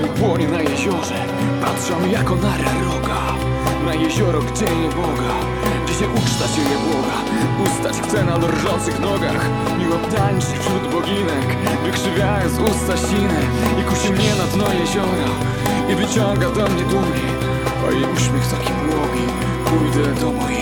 Ogień płonie na jeziorze Patrzą jako na roga. Na jezioro, gdzie nie Boga Gdzie się uczta się je Boga. Ustać chce na drżących nogach Miło tańczyć wśród boginek. Wykrzywiając usta siny I kusi mnie na dno jeziora. I wyciąga do mnie dumnie A jej uśmiech taki błogi Pójdę do mojej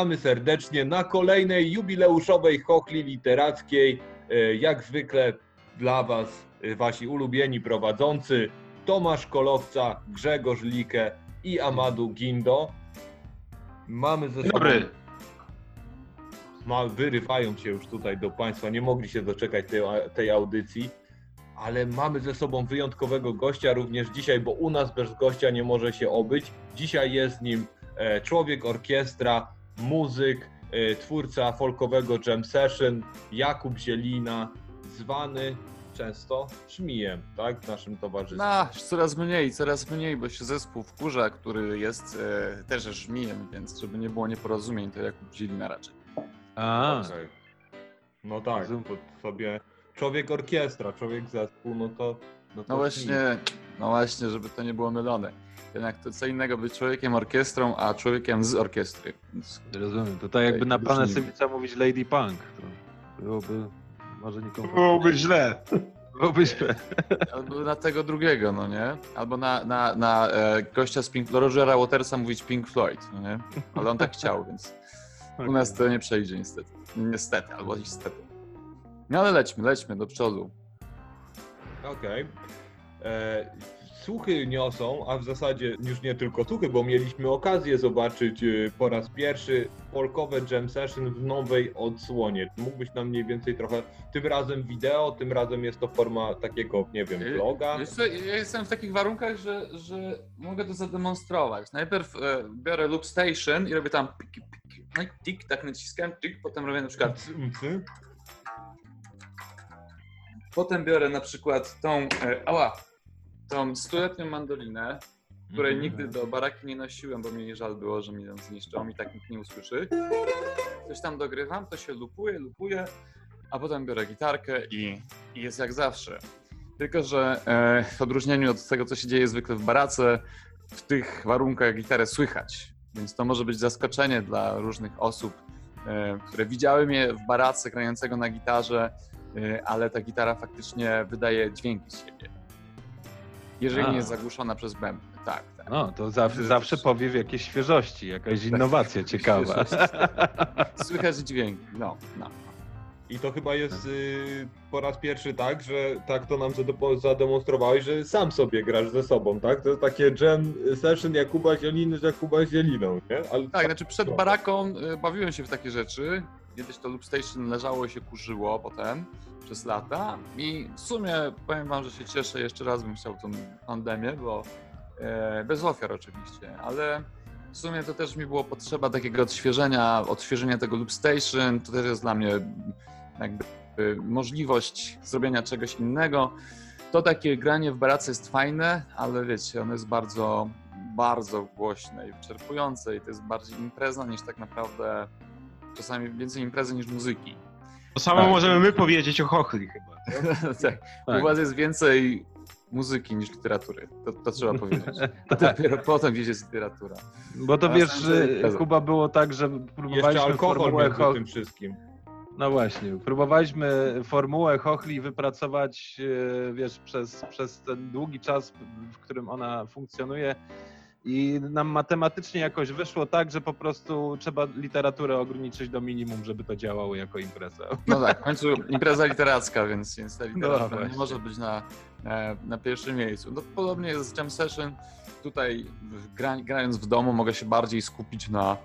Witamy serdecznie na kolejnej jubileuszowej chochli literackiej. E, Jak zwykle dla Was e, Wasi ulubieni prowadzący Tomasz Kolowca, Grzegorz Likę i Amadu Gindo. Mamy ze sobą... Dobry. Ma, wyrywają się już tutaj do Państwa, nie mogli się doczekać tej, tej audycji, ale mamy ze sobą wyjątkowego gościa również dzisiaj, bo u nas bez gościa nie może się obyć. Dzisiaj jest nim e, człowiek orkiestra, muzyk, e, twórca folkowego jam session, Jakub Zielina, zwany często Szmijem, tak, w naszym towarzystwie. No, coraz mniej, coraz mniej, bo się zespół wkurza, który jest e, też żmijem, więc żeby nie było nieporozumień, to Jakub Zilina raczej. A, Okej. No tak, bo sobie człowiek orkiestra, człowiek zespół, no to... No, to No właśnie, no właśnie, żeby to nie było mylone. Jednak to co innego być człowiekiem orkiestrą, a człowiekiem z orkiestry. Więc rozumiem. To tak jakby na pana Symica mówić Lady Punk. To byłoby może nikomu. Byłoby źle. Byłbyśmy. Albo na tego drugiego, no nie? Albo na, na, na e, gościa z Pink Rogera Watersa mówić Pink Floyd, no nie? Ale on tak chciał, więc u nas to nie przejdzie niestety. Niestety, albo niestety. No ale lećmy, lećmy do przodu. Okej. E, Słuchy niosą, a w zasadzie już nie tylko słuchy, bo mieliśmy okazję zobaczyć e, po raz pierwszy polkowe jam session w nowej odsłonie. Mógłbyś nam mniej więcej trochę, tym razem wideo, tym razem jest to forma takiego, nie wiem, Y, vloga. Co, ja jestem w takich warunkach, że, że mogę to zademonstrować. Najpierw e, biorę loop station i robię tam pik, tik, tak naciskam, tik, potem robię na przykład, potem biorę na przykład tą, e, ała, tą stuletnią mandolinę, której Mhm. nigdy do baraki nie nosiłem, bo mi żal było, że mi ją zniszczą i tak nikt nie usłyszy. Coś tam dogrywam, to się lupuje, lupuje, a potem biorę gitarkę i, i jest jak zawsze. Tylko, że e, w odróżnieniu od tego, co się dzieje zwykle w barace, w tych warunkach gitarę słychać. Więc to może być zaskoczenie dla różnych osób, e, które widziały mnie w barace grającego na gitarze, e, ale ta gitara faktycznie wydaje dźwięki z siebie. Jeżeli A. nie jest zagłuszona przez bębny. Tak, tak. No, to zawsze, zawsze powiew jakiejś świeżości, jakaś innowacja ciekawa. Słychać dźwięki. No, no. I to chyba jest y, po raz pierwszy tak, że tak to nam zade- zademonstrowałeś, że sam sobie grasz ze sobą, tak? To jest takie jam session Jakuba Zieliny z Jakuba Zieliną, nie? Ale Tak, znaczy przed baraką y, bawiłem się w takie rzeczy. Kiedyś to Loop Station leżało i się kurzyło potem przez lata i w sumie powiem wam, że się cieszę, jeszcze raz bym chciał tą pandemię, bo e, bez ofiar oczywiście, ale w sumie to też mi było potrzeba takiego odświeżenia, odświeżenia tego Loop Station, to też jest dla mnie jakby y, możliwość zrobienia czegoś innego. To takie granie w barace jest fajne, ale wiecie, ono jest bardzo, bardzo głośne i wyczerpujące i to jest bardziej impreza niż tak naprawdę czasami więcej imprezy niż muzyki. To samo Tak. możemy my powiedzieć o Chochli chyba. tak. Tak. U was jest więcej muzyki niż literatury. To, to trzeba powiedzieć. A Tak. dopiero potem gdzieś jest literatura. Bo to Ja wiesz, y, imprezę. Kuba było tak, że jeszcze próbowaliśmy alkohol formułę między cho- tym wszystkim. No właśnie, próbowaliśmy formułę chochli wypracować, y, wiesz, przez, przez ten długi czas, w którym ona funkcjonuje i nam matematycznie jakoś wyszło tak, że po prostu trzeba literaturę ograniczyć do minimum, żeby to działało jako impreza. No tak, w końcu impreza literacka, więc, więc ta literatura nie właśnie. może być na, na, na pierwszym miejscu. No, podobnie jest z Jam Session. Tutaj gra, grając w domu mogę się bardziej skupić na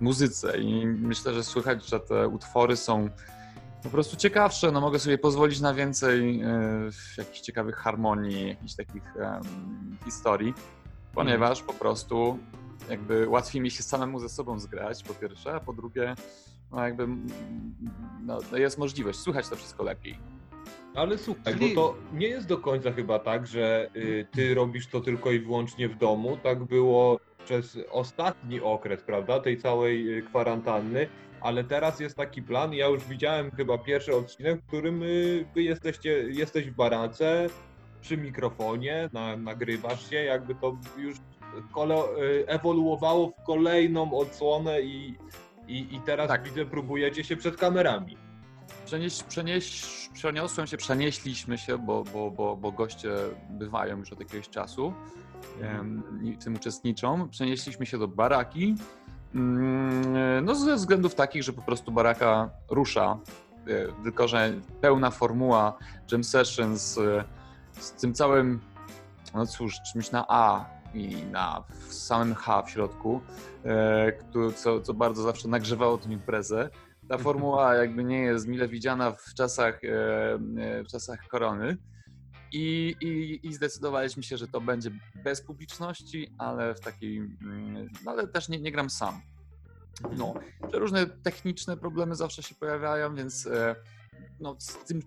muzyce i myślę, że słychać, że te utwory są po prostu ciekawsze. No, mogę sobie pozwolić na więcej e, jakichś ciekawych harmonii, jakichś takich historii, ponieważ po prostu jakby łatwiej mi się samemu ze sobą zgrać, po pierwsze, a po drugie no jakby mm, no, no jest możliwość, słychać to wszystko lepiej. Ale słuchaj, Czyli- bo to nie jest do końca chyba tak, że y, ty robisz to tylko i wyłącznie w domu. Tak było przez ostatni okres, prawda, tej całej y, kwarantanny. Ale teraz jest taki plan, ja już widziałem chyba pierwszy odcinek, w którym y, wy jesteście, jesteś w barace, przy mikrofonie, na, nagrywasz się, jakby to już kole, y, ewoluowało w kolejną odsłonę i, i, i teraz Tak. widzę, próbujecie się przed kamerami. Przenieś, przenieś, przeniosłem się, przenieśliśmy się, bo, bo, bo, bo goście bywają już od jakiegoś czasu em, i w tym uczestniczą. Przenieśliśmy się do baraki. Mm, No ze względów takich, że po prostu baraka rusza, e, tylko że pełna formuła jam sessions e, z tym całym, no cóż, czymś na A i na w samym H w środku, e, co, co bardzo zawsze nagrzewało tę imprezę. Ta formuła jakby nie jest mile widziana w czasach, e, e, w czasach korony. I, i, I zdecydowaliśmy się, że to będzie bez publiczności, ale w takiej. No ale też nie, nie gram sam. No, że różne techniczne problemy zawsze się pojawiają, więc e, no, z tym,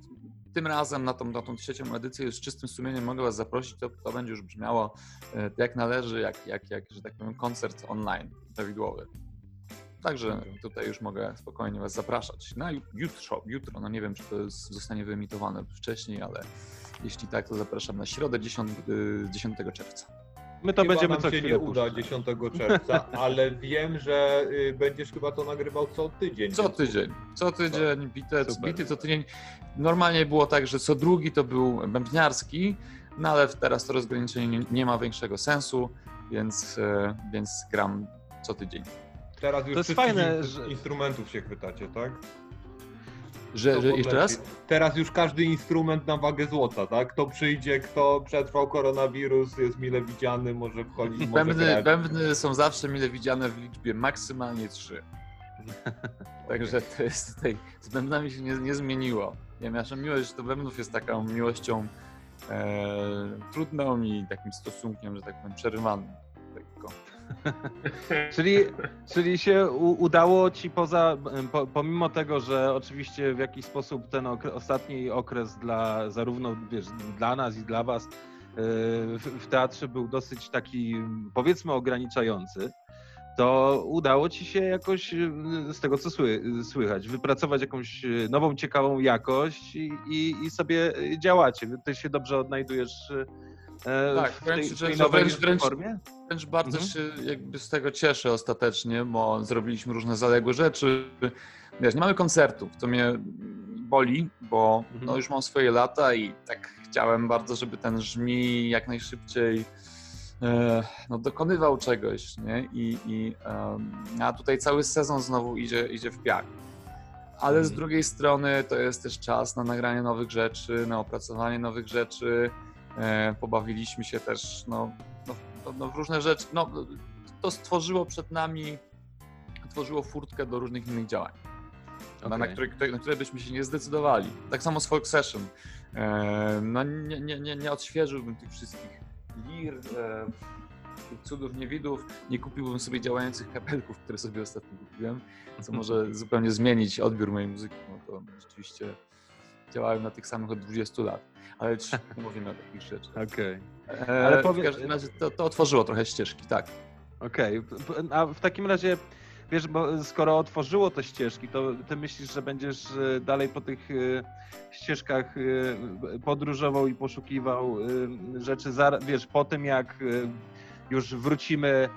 tym razem na tą, na tą trzecią edycję już z czystym sumieniem mogę Was zaprosić. To, to będzie już brzmiało e, jak należy, jak, jak, jak, że tak powiem, koncert online prawidłowy. Także tutaj już mogę spokojnie Was zapraszać. Na ju- jutro, jutro, no nie wiem, czy to jest, zostanie wyemitowane wcześniej, ale jeśli tak, to zapraszam na środę 10, y, 10 czerwca. My to chyba będziemy nam co się chwilę nie uda puszczać. 10 czerwca, ale wiem, że y, będziesz chyba to nagrywał co tydzień. Co więc- tydzień, co tydzień, bite, Super. bity co tydzień. Normalnie było tak, że co drugi to był bębniarski, no ale teraz to rozgraniczenie nie, nie ma większego sensu, więc, e, więc gram co tydzień. Teraz już jest wszystkich fajne, in- że- instrumentów się chwytacie, tak? Że, że jeszcze raz? Teraz już każdy instrument na wagę złota, tak? Kto przyjdzie, kto przetrwał koronawirus, jest mile widziany, może wchodzić, może Bębny, grać. bębny są zawsze mile widziane w liczbie maksymalnie trzy. Także to jest tutaj, z bębnami się nie, nie zmieniło. Ja nasza miłość do bębnów jest taką miłością e, trudną i takim stosunkiem, że tak powiem, przerywanym. Czyli, czyli się udało ci poza, po, pomimo tego, że oczywiście w jakiś sposób ten okre, ostatni okres dla zarówno wiesz, dla nas i dla was yy, w, w teatrze był dosyć taki powiedzmy ograniczający, to udało ci się jakoś yy, z tego co sły, słychać, wypracować jakąś yy, nową, ciekawą jakość i, i, i sobie działacie. Ty się dobrze odnajdujesz Tak, w wręcz, tej, tej że nowej wręcz- wręcz- formie? Wręcz bardzo Mhm. się jakby z tego cieszę ostatecznie, bo zrobiliśmy różne zaległe rzeczy. Wiesz, nie mamy koncertów, to mnie boli, bo Mhm. no, już mam swoje lata i tak chciałem bardzo, żeby ten żmi jak najszybciej e, no, dokonywał czegoś, nie? I, i em, a tutaj cały sezon znowu idzie, idzie w piach. Ale z Mhm. drugiej strony to jest też czas na nagranie nowych rzeczy, na opracowanie nowych rzeczy. E, pobawiliśmy się też no, no, no, no, różne rzeczy. No, to stworzyło przed nami, tworzyło furtkę do różnych innych działań, na, na, które, na które byśmy się nie zdecydowali. Tak samo z Folk Session. E, no, nie, nie, nie, nie odświeżyłbym tych wszystkich lir, e, tych cudów, niewidów, nie kupiłbym sobie działających kabelków, które sobie ostatnio kupiłem, co może zupełnie zmienić odbiór mojej muzyki. No to rzeczywiście działałem na tych samych od 20 lat, ale nie mówimy o takich rzeczach. Okej. E, Ale w powie- każdym razie to, to otworzyło trochę ścieżki, tak. Okej, p- a w takim razie, wiesz, bo skoro otworzyło te ścieżki, to ty myślisz, że będziesz e, dalej po tych e, ścieżkach podróżował i poszukiwał rzeczy, wiesz, po tym jak już wrócimy,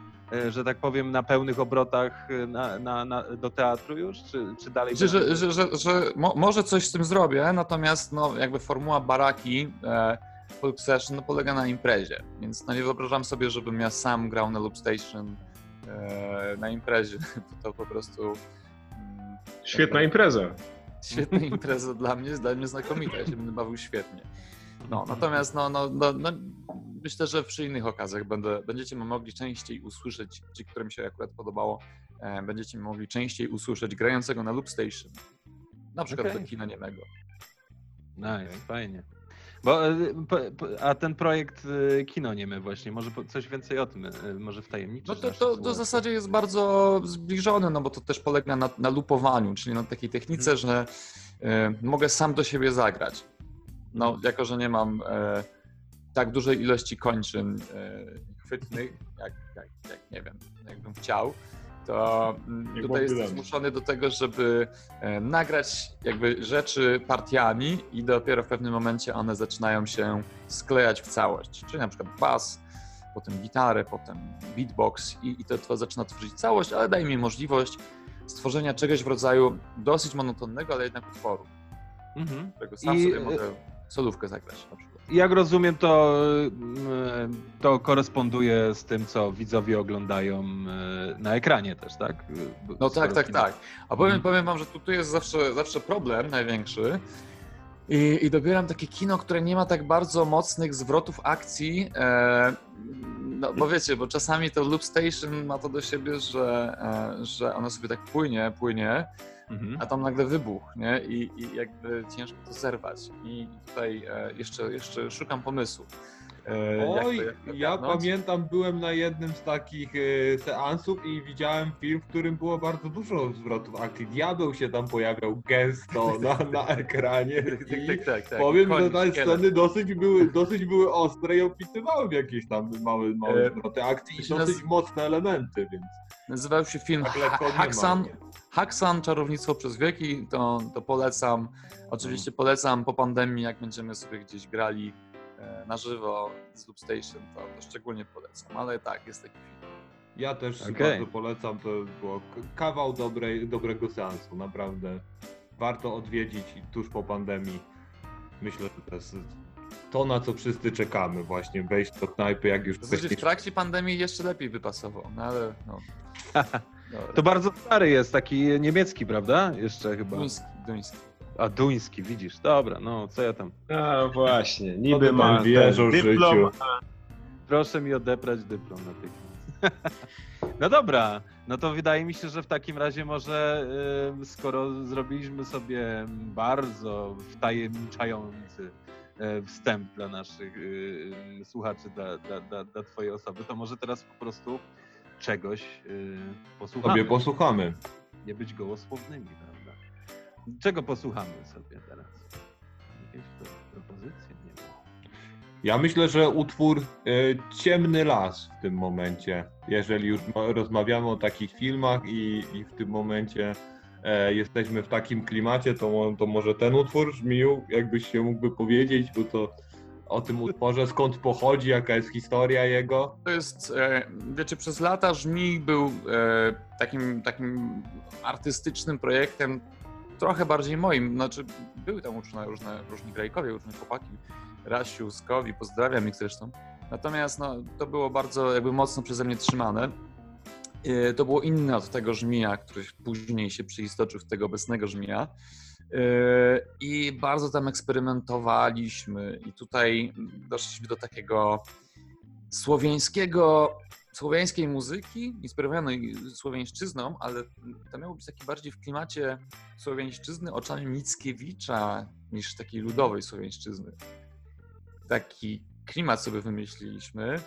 że tak powiem, na pełnych obrotach e, na, na, na, do teatru już, czy, czy dalej? Że, że, że, że, że mo, może coś z tym zrobię, natomiast no, jakby formuła baraki e, Folk Session no, polega na imprezie, więc no, nie wyobrażam sobie, żebym ja sam grał na Loop Station e, na imprezie. To po prostu mm, Świetna impreza. świetna impreza dla mnie, dla mnie znakomita, ja się będę bawił świetnie. No, natomiast no, no, no, no, myślę, że przy innych okazjach będę, będziecie mogli częściej usłyszeć, ci, którym się akurat podobało, e, będziecie mogli częściej usłyszeć grającego na Loop Station. Na przykład Okej. do kina niemego. Nice, fajnie. Bo, e, a ten projekt e, Kino Niemy właśnie, może coś więcej o tym, może wtajemniczysz No to, to, to w zasadzie jest bardzo zbliżone, no bo to też polega na, na lupowaniu, czyli na takiej technice, że e, mogę sam do siebie zagrać. No, jako że nie mam e, tak dużej ilości kończyn e, chwytnych, jak, jak, jak nie wiem, jakbym chciał, to mm, Jak tutaj jestem zmuszony do tego, żeby e, nagrać jakby rzeczy partiami i dopiero w pewnym momencie one zaczynają się sklejać w całość. Czyli na przykład bas, potem gitarę, potem beatbox i, i to, to zaczyna tworzyć całość, ale daje mi możliwość stworzenia czegoś w rodzaju dosyć monotonnego, ale jednak utworu, Mhm. którego sam I, sobie e, mogę solówkę zagrać. Jak rozumiem, to, mm, to koresponduje z tym, co widzowie oglądają e, na ekranie też, tak? No tak, tak, tak. A powiem, Mhm. powiem wam, że tu, tu jest zawsze, zawsze problem największy. I, I dobieram takie kino, które nie ma tak bardzo mocnych zwrotów akcji. E, no bo wiecie, bo czasami to Loop Station ma to do siebie, że, e, że ono sobie tak płynie, płynie, Mhm. a tam nagle wybuch, nie? I, i jakby ciężko to zerwać. I tutaj e, jeszcze, jeszcze szukam pomysłu. E, jak to- Oj, jak to ja pamiętam, byłem na jednym z takich e, seansów i widziałem film, w którym było bardzo dużo zwrotów akcji. Diabeł się tam pojawiał gęsto na, na ekranie. Tak, tak, I tak, tak, tak. powiem, Koń, że te sceny dosyć były, dosyć były ostre i opisywałem jakieś tam małe, małe E, zwroty akcji i dosyć mocne elementy, więc Nazywał się film tak ma Haxan, Czarownictwo przez wieki, to, to polecam. Oczywiście polecam po pandemii, jak będziemy sobie gdzieś grali e, na żywo z Loop Station, to, to szczególnie polecam. Ale tak, jest taki film. Ja też Okej. bardzo polecam, to było kawał dobrej, dobrego seansu, naprawdę. Warto odwiedzić i tuż po pandemii. Myślę, że to jest to, na co wszyscy czekamy właśnie, wejść do knajpy, jak już W w trakcie pandemii jeszcze lepiej by pasował, no ale no. To bardzo stary jest, taki niemiecki, prawda? Jeszcze chyba. Duński, duński. A duński, widzisz. Dobra, no co ja tam. No właśnie, niby tam ma ten o dyplom, życiu? Proszę mi odebrać dyplom natychmiast. No dobra, no to wydaje mi się, że w takim razie może ym, skoro zrobiliśmy sobie bardzo wtajemniczający e, wstęp dla naszych y, y, słuchaczy, dla, dla, dla, dla twojej osoby, to może teraz po prostu czegoś y, posłuchamy. Sobie posłuchamy. Nie być gołosłownymi, prawda? Czego posłuchamy sobie teraz? Jakieś pro- propozycje? Nie ma. Ja myślę, że utwór e, Ciemny Las w tym momencie, jeżeli już ma- rozmawiamy o takich filmach i, i w tym momencie e, jesteśmy w takim klimacie, to, to może ten utwór brzmił, jakbyś się mógłby powiedzieć, bo to o tym utworze, skąd pochodzi, jaka jest historia jego. To jest, e, wiecie, przez lata Żmij był e, takim, takim artystycznym projektem, trochę bardziej moim. Znaczy, były tam uczone różne, różni grajkowie, różne chłopaki. Rasiu, Skowi, pozdrawiam ich zresztą. Natomiast no, to było bardzo jakby mocno przeze mnie trzymane. E, To było inne od tego żmija, który później się przyistoczył w tego obecnego żmija. E, I bardzo tam eksperymentowaliśmy i tutaj doszliśmy do takiego słowiańskiego, słowiańskiej muzyki, inspirowanej słowiańszczyzną, ale to miało być taki bardziej w klimacie słowiańszczyzny oczami Mickiewicza niż takiej ludowej słowiańszczyzny. Taki klimat sobie wymyśliliśmy,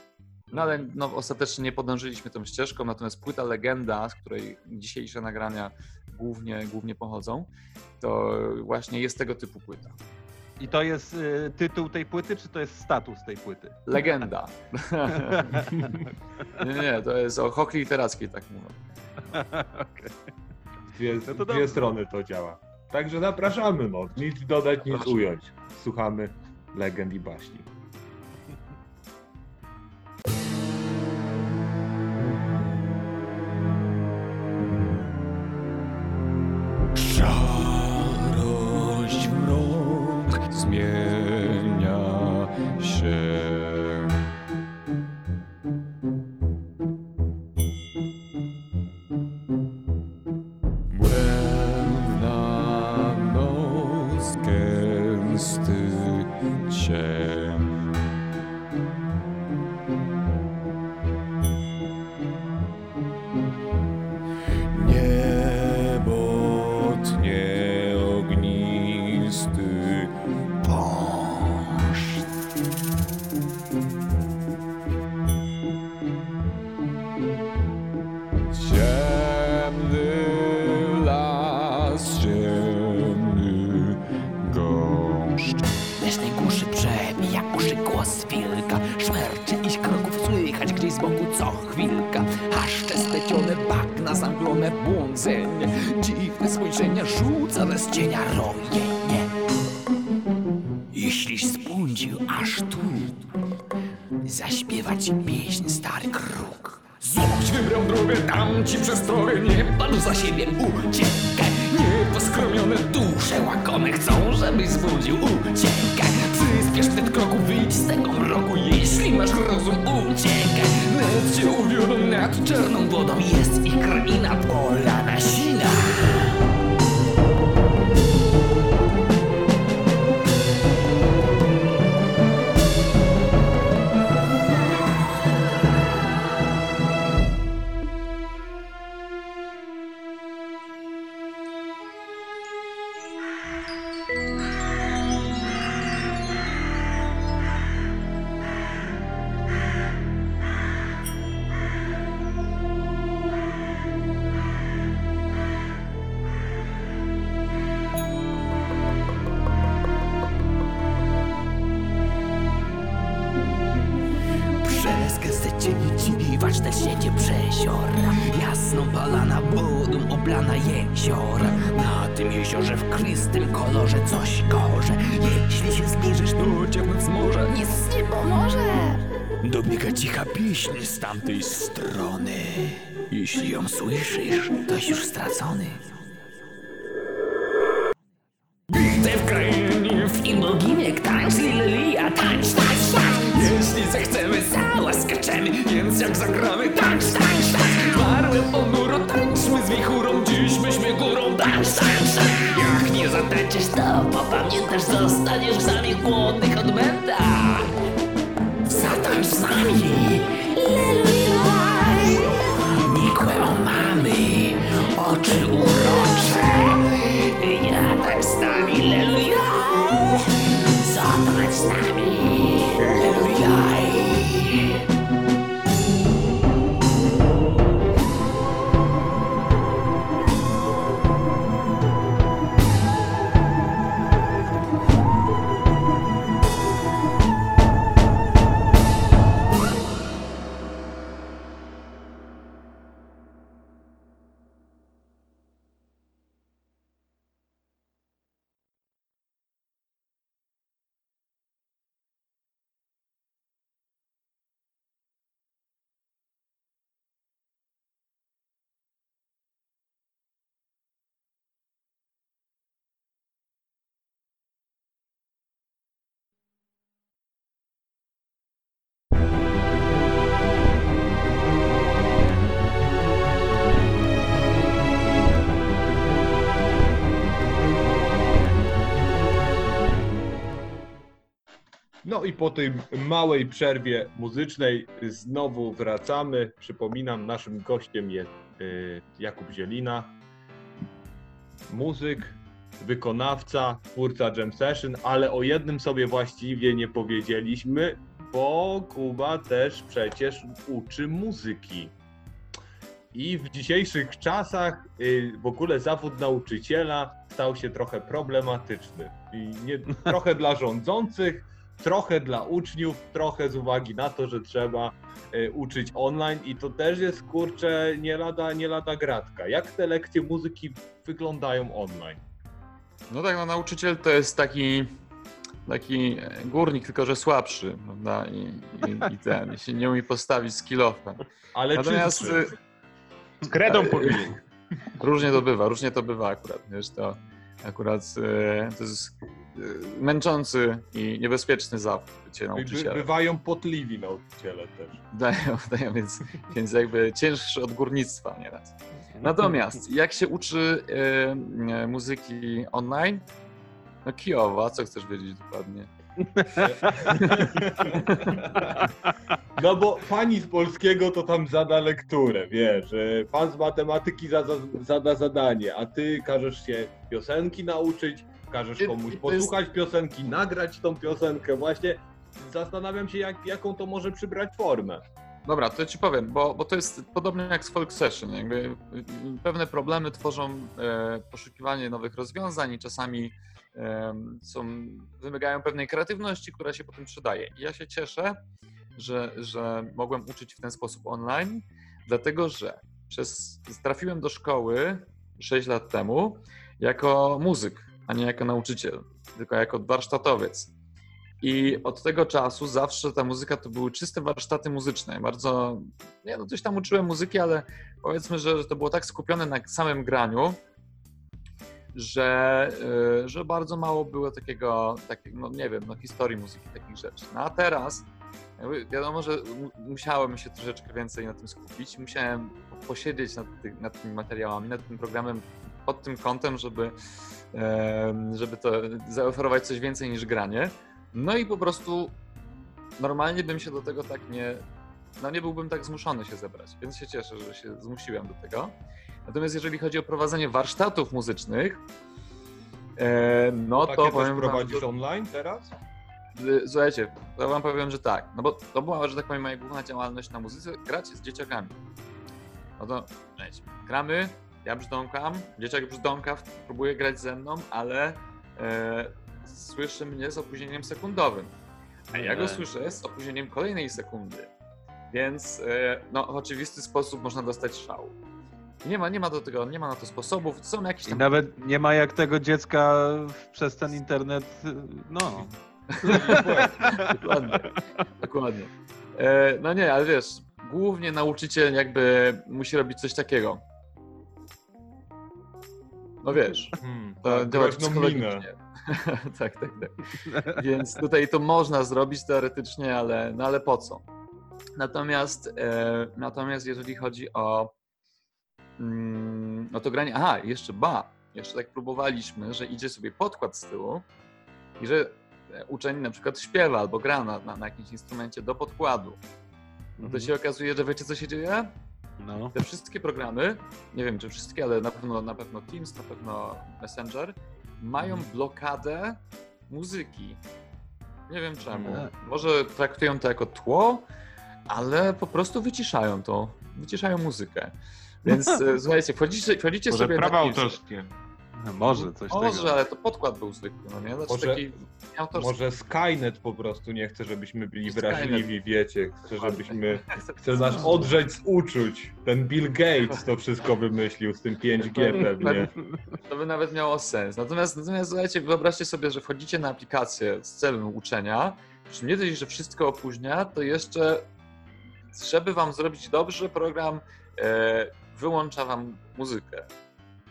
no ale no, ostatecznie nie podążyliśmy tą ścieżką, natomiast płyta Legenda, z której dzisiejsze nagrania głównie, głównie pochodzą, to właśnie jest tego typu płyta. I to jest y, tytuł tej płyty, czy to jest status tej płyty? Legenda. nie, nie, to jest o chochli literackiej, tak mówią. Okej. Dwie, No to dwie dobrze. strony to działa. Także zapraszamy, no. Nic dodać, nic Proszę. ująć. Słuchamy legend i baśni. Szarość mrok zmienia się. No i po tej małej przerwie muzycznej znowu wracamy. Przypominam, naszym gościem jest y, Jakub Zielina, muzyk, wykonawca, twórca Jam Session, ale o jednym sobie właściwie nie powiedzieliśmy, bo Kuba też przecież uczy muzyki. I w dzisiejszych czasach y, w ogóle zawód nauczyciela stał się trochę problematyczny. I nie, trochę dla rządzących, trochę dla uczniów, trochę z uwagi na to, że trzeba y, uczyć online i to też jest kurczę nie lada, nie lada gratka. Jak te lekcje muzyki wyglądają online? No tak, no nauczyciel to jest taki, taki e, górnik, tylko że słabszy, prawda? I, i, i ten, i się nie umie postawić skillofa. Ale Natomiast czystszy. Z kredą powinien. różnie to bywa, różnie to bywa akurat, wiesz, to akurat e, to jest e, męczący i niebezpieczny zawód bycie By, nauczycielem. bywają potliwi nauczyciele też. Dają, dają, więc, więc jakby cięższy od górnictwa nieraz. Natomiast jak się uczy e, e, muzyki online? No Kijowa, co chcesz wiedzieć dokładnie? No bo pani z polskiego to tam zada lekturę, wiesz, pan z matematyki zada, zada zadanie, a ty każesz się piosenki nauczyć, każesz komuś posłuchać piosenki, nagrać tą piosenkę, właśnie zastanawiam się jak, jaką to może przybrać formę. Dobra, to ci powiem, bo, bo to jest podobnie jak z Folk Session. Jakby y, y, pewne problemy tworzą e, poszukiwanie nowych rozwiązań i czasami e, są, wymagają pewnej kreatywności, która się potem przydaje. I ja się cieszę, że, że mogłem uczyć w ten sposób online, dlatego że przez, trafiłem do szkoły 6 lat temu jako muzyk, a nie jako nauczyciel, tylko jako warsztatowiec. I od tego czasu zawsze ta muzyka to były czyste warsztaty muzyczne. Bardzo, nie no, coś tam uczyłem muzyki, ale powiedzmy, że to było tak skupione na samym graniu, że, y, że bardzo mało było takiego, takiego, no nie wiem, no historii muzyki, takich rzeczy. No a teraz wiadomo, że mu- musiałem się troszeczkę więcej na tym skupić, musiałem posiedzieć nad, ty, nad tymi materiałami, nad tym programem pod tym kątem, żeby, żeby to zaoferować coś więcej niż granie. No i po prostu normalnie bym się do tego tak nie. No nie byłbym tak zmuszony się zebrać, więc się cieszę, że się zmusiłem do tego. Natomiast jeżeli chodzi o prowadzenie warsztatów muzycznych, e, no to też powiem wam, prowadzisz że- online teraz? Y, Słuchajcie, to wam powiem, że tak. No bo to była, że tak powiem, moja główna działalność na muzyce, grać z dzieciakami. No to gramy, ja brzdąkam, dzieciak brzdąka, próbuje grać ze mną, ale e, słyszy mnie z opóźnieniem sekundowym. A ja go słyszę z opóźnieniem kolejnej sekundy. Więc e, no, w oczywisty sposób można dostać szału. Nie ma, nie ma do tego, nie ma na to sposobów. Są jakieś I tam nawet nie ma jak tego dziecka przez ten internet, no. Dokładnie. Dokładnie. E, no nie, ale wiesz, głównie nauczyciel jakby musi robić coś takiego. No wiesz, Hmm, to tak, działa psychologicznie. tak, tak, tak. Więc tutaj to można zrobić teoretycznie, ale, no ale po co? Natomiast, e, natomiast jeżeli chodzi o, mm, o to granie, aha, jeszcze ba, jeszcze tak próbowaliśmy, że idzie sobie podkład z tyłu i że e, uczeń na przykład śpiewa albo gra na, na, na jakimś instrumencie do podkładu. No to się okazuje, że wiecie co się dzieje? No. Te wszystkie programy, nie wiem czy wszystkie, ale na pewno, na pewno Teams, na pewno Messenger, mają blokadę muzyki. Nie wiem czemu. Mhm. Może traktują to jako tło, ale po prostu wyciszają to. Wyciszają muzykę. Więc e, słuchajcie, wchodzicie, wchodzicie Może sobie prawa autorskie. Może coś Może, tego. ale to podkład był zwykły, no nie? Znaczy Może- taki autorski. Może Skynet po prostu nie chce, żebyśmy byli Skynet. wrażliwi, wiecie. Chce, żebyśmy... Chce- nas odrzeć z uczuć. Ten Bill Gates to wszystko wymyślił z tym 5G pewnie. To by nawet miało sens. Natomiast, natomiast słuchajcie, wyobraźcie sobie, że wchodzicie na aplikację z celem uczenia, przy nie dość, że wszystko opóźnia, to jeszcze, żeby wam zrobić dobrze, program e, wyłącza wam muzykę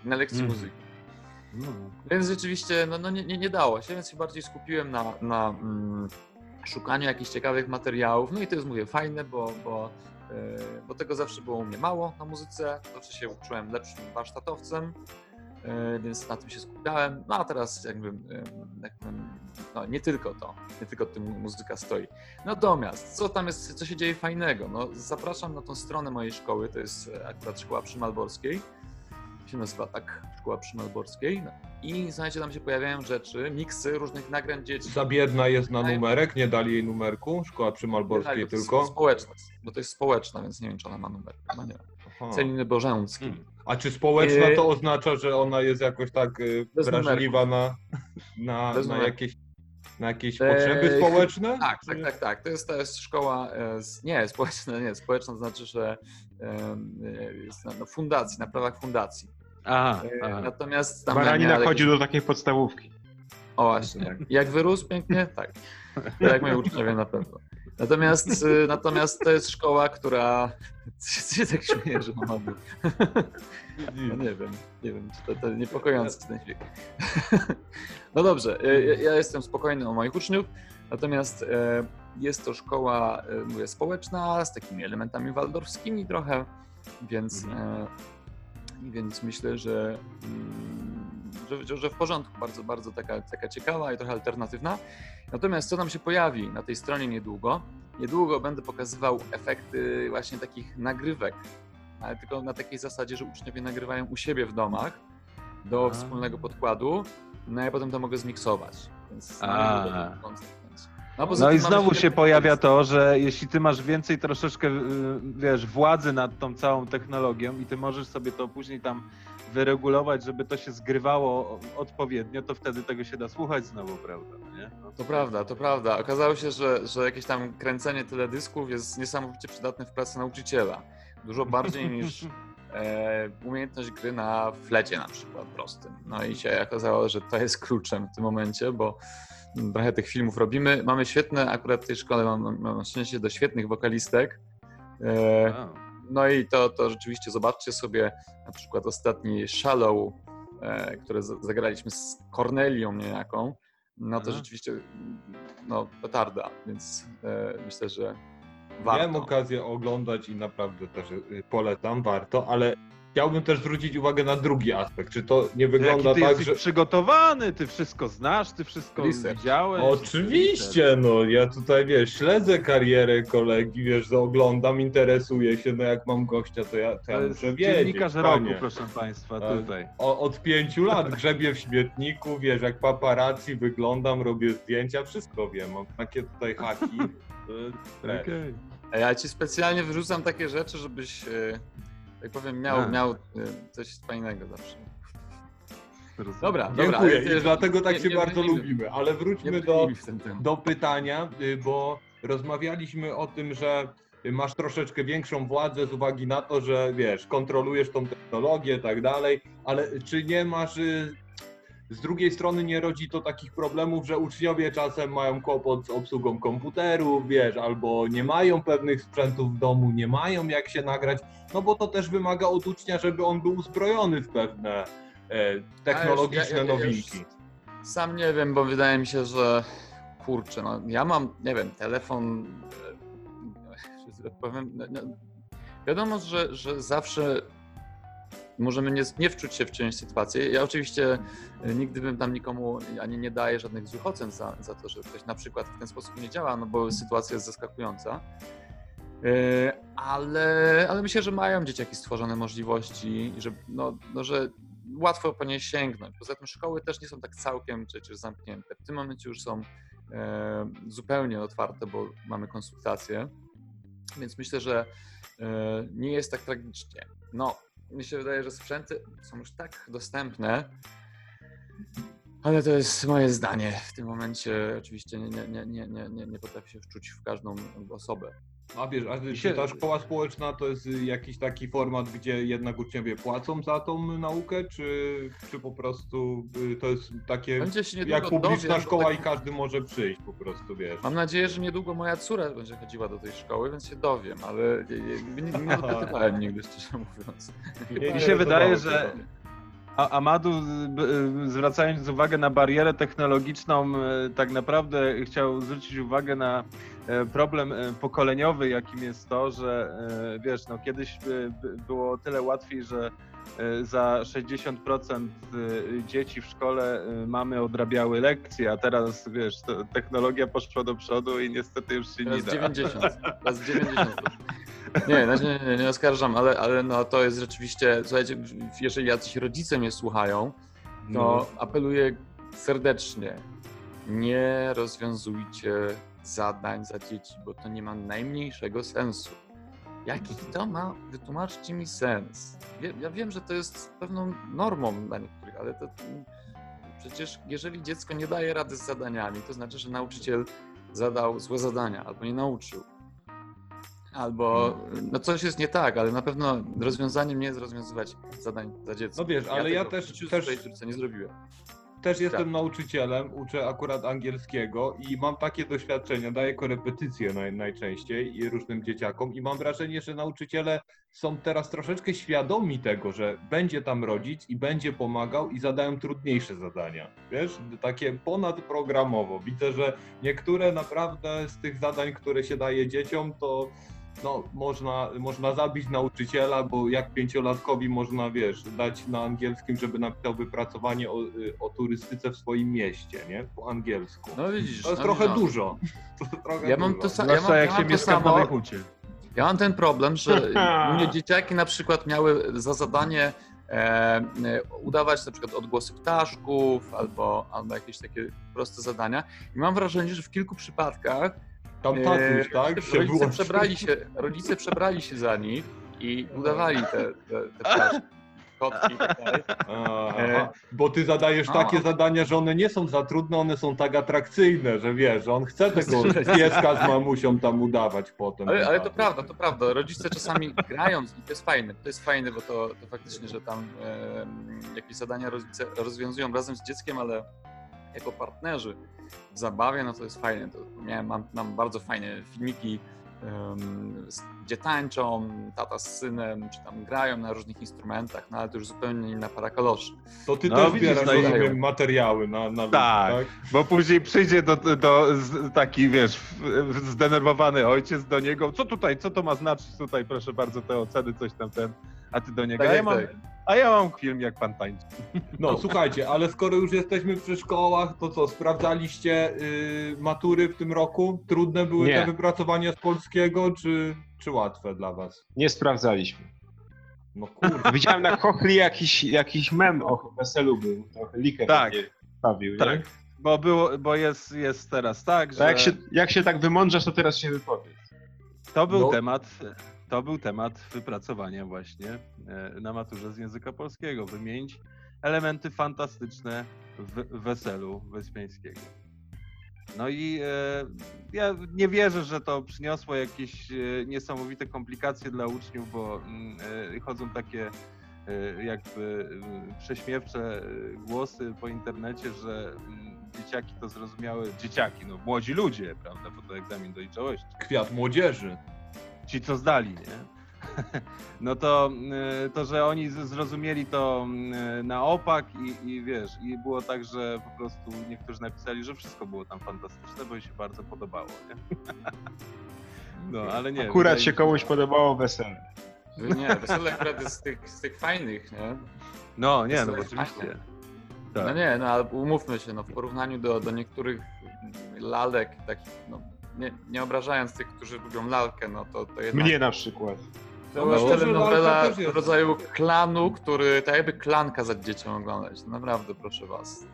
na lekcji Mhm. muzyki. No. Więc rzeczywiście no, no nie, nie, nie dało się, więc się bardziej skupiłem na, na mm, szukaniu jakichś ciekawych materiałów. No i to jest, mówię, fajne, bo, bo, e, bo tego zawsze było u mnie mało na muzyce. Zawsze się uczyłem lepszym warsztatowcem, e, więc na tym się skupiałem. No a teraz jakby, e, jakby no, nie tylko to, nie tylko tym muzyka stoi. Natomiast, co tam jest, co się dzieje fajnego? No, zapraszam na tą stronę mojej szkoły, to jest akurat szkoła przy Malborskiej się nazywa tak, Szkoła Przymalborskiej. I słuchajcie, tam się pojawiają rzeczy, miksy różnych nagrań dzieci. Za biedna jest na numerek, nie dali jej numerku. Szkoła przy Malborskiej jest tylko. Społeczna, bo to jest społeczna, więc nie wiem, czy ona ma numer. Chyba nie. Aha. Celiny Bożęcki. Hmm. A czy społeczna Yy, to oznacza, że ona jest jakoś tak y, Bez wrażliwa na, na, na jakieś, na jakieś Eee, potrzeby społeczne? Tak, tak, tak, tak. To jest, to jest szkoła, e, nie, społeczna, nie, społeczna znaczy, że e, jest na, na fundacji, na prawach fundacji. Aha, E, aha. Natomiast tam Baranina miała chodzi do takiej podstawówki. O właśnie. Jak wyrósł pięknie? Tak. To jak moi uczniowie na pewno. Natomiast, y, natomiast to jest szkoła, która. Ty się tak śmieje, że ma mówi. No nie wiem, nie wiem, czy to, to niepokojący ten dźwięk. No dobrze, y, ja, ja jestem spokojny o moich uczniów, natomiast jest to szkoła, mówię, społeczna, z takimi elementami waldorfskimi trochę, więc, e, więc myślę, że, mm, że, że- że w porządku, bardzo, bardzo taka, taka ciekawa i trochę alternatywna. Natomiast co nam się pojawi na tej stronie niedługo? Niedługo będę pokazywał efekty właśnie takich nagrywek, ale tylko na takiej zasadzie, że uczniowie nagrywają u siebie w domach do wspólnego podkładu, no ja potem to mogę zmiksować. Więc A. poza No i znowu się pojawia to, że jeśli ty masz więcej troszeczkę, y, wiesz, władzy nad tą całą technologią i ty możesz sobie to później tam wyregulować, żeby to się zgrywało odpowiednio, to wtedy tego się da słuchać znowu, prawda? no Nie? No, To prawda, to prawda. Okazało się, że, że jakieś tam kręcenie teledysków jest niesamowicie przydatne w pracy nauczyciela. Dużo bardziej niż e, umiejętność gry na flecie na przykład prostym. No i się okazało, że to jest kluczem w tym momencie, bo trochę tych filmów robimy. Mamy świetne, akurat w tej szkole mam, mam szczęście do świetnych wokalistek. E, no i to, to rzeczywiście zobaczcie sobie na przykład ostatni Shallow, e, które zagraliśmy z Cornelią niejaką. No to Aha. rzeczywiście no, petarda, więc e, myślę, że warto. Miałem okazję oglądać i naprawdę też y, polecam, warto, ale chciałbym też zwrócić uwagę na drugi aspekt. Czy to nie wygląda Jaki ty tak, jesteś że... przygotowany, ty wszystko znasz, ty wszystko Research. widziałeś. Oczywiście, no ja tutaj wiesz, śledzę karierę kolegi, wiesz, oglądam, interesuję się, no jak mam gościa, to ja, to To ja jest muszę wiedzieć. dziennikarz roku, panie. proszę państwa, Tak. tutaj. O, od pięciu lat grzebię w śmietniku, wiesz, jak paparazzi wyglądam, robię zdjęcia, wszystko wiem, mam takie tutaj haki. to stres. Okej. A ja ci specjalnie wyrzucam takie rzeczy, żebyś, e, tak powiem, miał, A. miał e, coś fajnego zawsze. Dobra, dobra. Dziękuję i dlatego tak nie- się nie bardzo lubimy, ale wróćmy do, do pytania, y, bo rozmawialiśmy o tym, że masz troszeczkę większą władzę z uwagi na to, że wiesz, kontrolujesz tą technologię i tak dalej, ale czy nie masz y, z drugiej strony nie rodzi to takich problemów, że uczniowie czasem mają kłopot z obsługą komputerów, wiesz, albo nie mają pewnych sprzętów w domu, nie mają jak się nagrać, no bo to też wymaga od ucznia, żeby on był uzbrojony w pewne e, technologiczne ja- ja- ja nowinki. Sam nie wiem, bo wydaje mi się, że kurczę, no ja mam, nie wiem, telefon, e, tak powiem, no, no, wiadomo, że, że zawsze możemy nie, nie wczuć się w czyjąś sytuację. Ja oczywiście e, nigdy bym tam nikomu ani nie daję żadnych złych ocen za, za to, że ktoś na przykład w ten sposób nie działa, no bo sytuacja jest zaskakująca. E, Ale, ale myślę, że mają dzieciaki stworzone możliwości, że, no, no, że łatwo po nie sięgnąć. Poza tym szkoły też nie są tak całkiem przecież zamknięte. W tym momencie już są e, zupełnie otwarte, bo mamy konsultacje, więc myślę, że e, nie jest tak tragicznie. No, mi się wydaje, że sprzęty są już tak dostępne, ale to jest moje zdanie. W tym momencie oczywiście nie, nie, nie, nie, nie, nie, potrafię się wczuć w każdą osobę. A wiesz, a się- ta szkoła społeczna to jest jakiś taki format, gdzie jednak uczniowie płacą za tą naukę, czy, czy po prostu y, to jest takie Będzie się niedługo jak publiczna dowiem, szkoła tak- i każdy może przyjść po prostu, wiesz. Mam nadzieję, że niedługo moja córa będzie chodziła do tej szkoły, więc się dowiem, ale nie, nie, nie, dopytywałem nigdy, szczerze mówiąc. Nie, Mi się wydaje, że. A Amadu, zwracając uwagę na barierę technologiczną, y, tak naprawdę chciał zwrócić uwagę na problem e, pokoleniowy, jakim jest to, że e, wiesz, no kiedyś by- by było tyle łatwiej, że e, za 60% y, dzieci w szkole mamy odrabiały lekcje, a teraz wiesz, technologia poszła do przodu i niestety już się nie Teraz da. 90. Teraz 90. Nie, nie, nie, nie oskarżam, ale, ale no, to jest rzeczywiście, słuchajcie, jeżeli jacyś rodzice mnie słuchają, to No. apeluję serdecznie, nie rozwiązujcie zadań za dzieci, bo to nie ma najmniejszego sensu. Jaki to ma, wytłumaczcie mi sens. Ja wiem, że to jest pewną normą dla niektórych, ale to przecież jeżeli dziecko nie daje rady z zadaniami, to znaczy, że nauczyciel zadał złe zadania albo nie nauczył. Albo no coś jest nie tak, ale na pewno rozwiązaniem nie jest rozwiązywać zadań za dziecko. No wiesz, ale ja też- też- nie zrobiłem. Też jestem Tak. nauczycielem, uczę akurat angielskiego i mam takie doświadczenia, daję korepetycje naj, najczęściej i różnym dzieciakom i mam wrażenie, że nauczyciele są teraz troszeczkę świadomi tego, że będzie tam rodzic i będzie pomagał i zadają trudniejsze zadania. Wiesz, takie ponadprogramowo. Widzę, że niektóre naprawdę z tych zadań, które się daje dzieciom, to no, można, można zabić nauczyciela, bo jak pięciolatkowi można, wiesz, dać na angielskim, żeby napisał wypracowanie o, y, o turystyce w swoim mieście, nie? Po angielsku. No widzisz. To jest no, trochę no. dużo. To jest trochę Ja mam dużo. to samo. Ja Zwłaszcza mam, jak ja się mieszka w samo. Nowej Hucie. Ja mam ten problem, że u mnie dzieciaki na przykład miały za zadanie e, e, udawać na przykład odgłosy ptaszków albo, albo jakieś takie proste zadania. I mam wrażenie, że w kilku przypadkach Tam e, tatuś, tak? Się rodzice, było- przebrali się, rodzice przebrali się za nich i udawali te, te, te ptaszki, kotki i tak dalej. Aha, bo ty zadajesz No. takie zadania, że one nie są za trudne, one są tak atrakcyjne, że wiesz, że on chce tego pieska z mamusią tam udawać potem. Ale, ale to Tak. prawda, to prawda. Rodzice czasami grając i to jest fajne. To jest fajne, bo to, to faktycznie, że tam em, jakieś zadania rodzice rozwiązują razem z dzieckiem, ale jako partnerzy w zabawie, no to jest fajne. To miałem, mam, mam bardzo fajne filmiki, s- gdzie tańczą, tata z synem, czy tam grają na różnych instrumentach, no ale to już zupełnie inna para kaloszy. To ty No, też widzisz, zbierasz no rozumiem, materiały na, na Tak. tak? Bo później przyjdzie do, do taki, wiesz, zdenerwowany ojciec do niego, co tutaj, co to ma znaczyć tutaj, proszę bardzo, te oceny, coś tam ten, a ty do niego, Tak a, ja mam, tak. a ja mam film, jak pan tańczy. No słuchajcie, ale skoro już jesteśmy przy szkołach, to co, sprawdzaliście y, matury w tym roku? Trudne były Nie. te wypracowania z polskiego, czy, czy łatwe dla was? Nie sprawdzaliśmy. No kurde. Widziałem na Kochli jakiś, jakiś mem o weselu był, trochę likę Tak. stawił, Tak. nie? Bo, było, bo jest, jest teraz tak, że To jak, się, jak się tak wymądrzasz, to teraz się wypowiedz. to był No. temat, to był temat wypracowania właśnie e, na maturze z języka polskiego, wymienić elementy fantastyczne w weselu Wyspiańskiego. No i e, ja nie wierzę, że to przyniosło jakieś e, niesamowite komplikacje dla uczniów, bo mm, e, chodzą takie e, jakby e, prześmiewcze e, głosy po internecie, że mm, dzieciaki to zrozumiały, dzieciaki, no młodzi ludzie, prawda, bo to egzamin dojrzałości Kwiat młodzieży. Ci, co zdali, nie? No to, y, to, że oni zrozumieli to y, na opak i, i wiesz, i było tak, że po prostu niektórzy napisali, że wszystko było tam fantastyczne, bo im się bardzo podobało, nie? No, ale nie. Akurat się komuś podobało wesele. Nie, wesele akurat jest z tych, z tych fajnych, nie? No, nie, no Wesele oczywiście. fajne. Tak. No nie, no ale umówmy się, no w porównaniu do, do niektórych lalek, takich, no nie, nie obrażając tych, którzy lubią lalkę, no to, to jednak... Mnie na przykład. To No, myślę, że telenowela rodzaju klanu, który tak jakby klan kazać dzieciom oglądać. No Naprawdę, proszę was.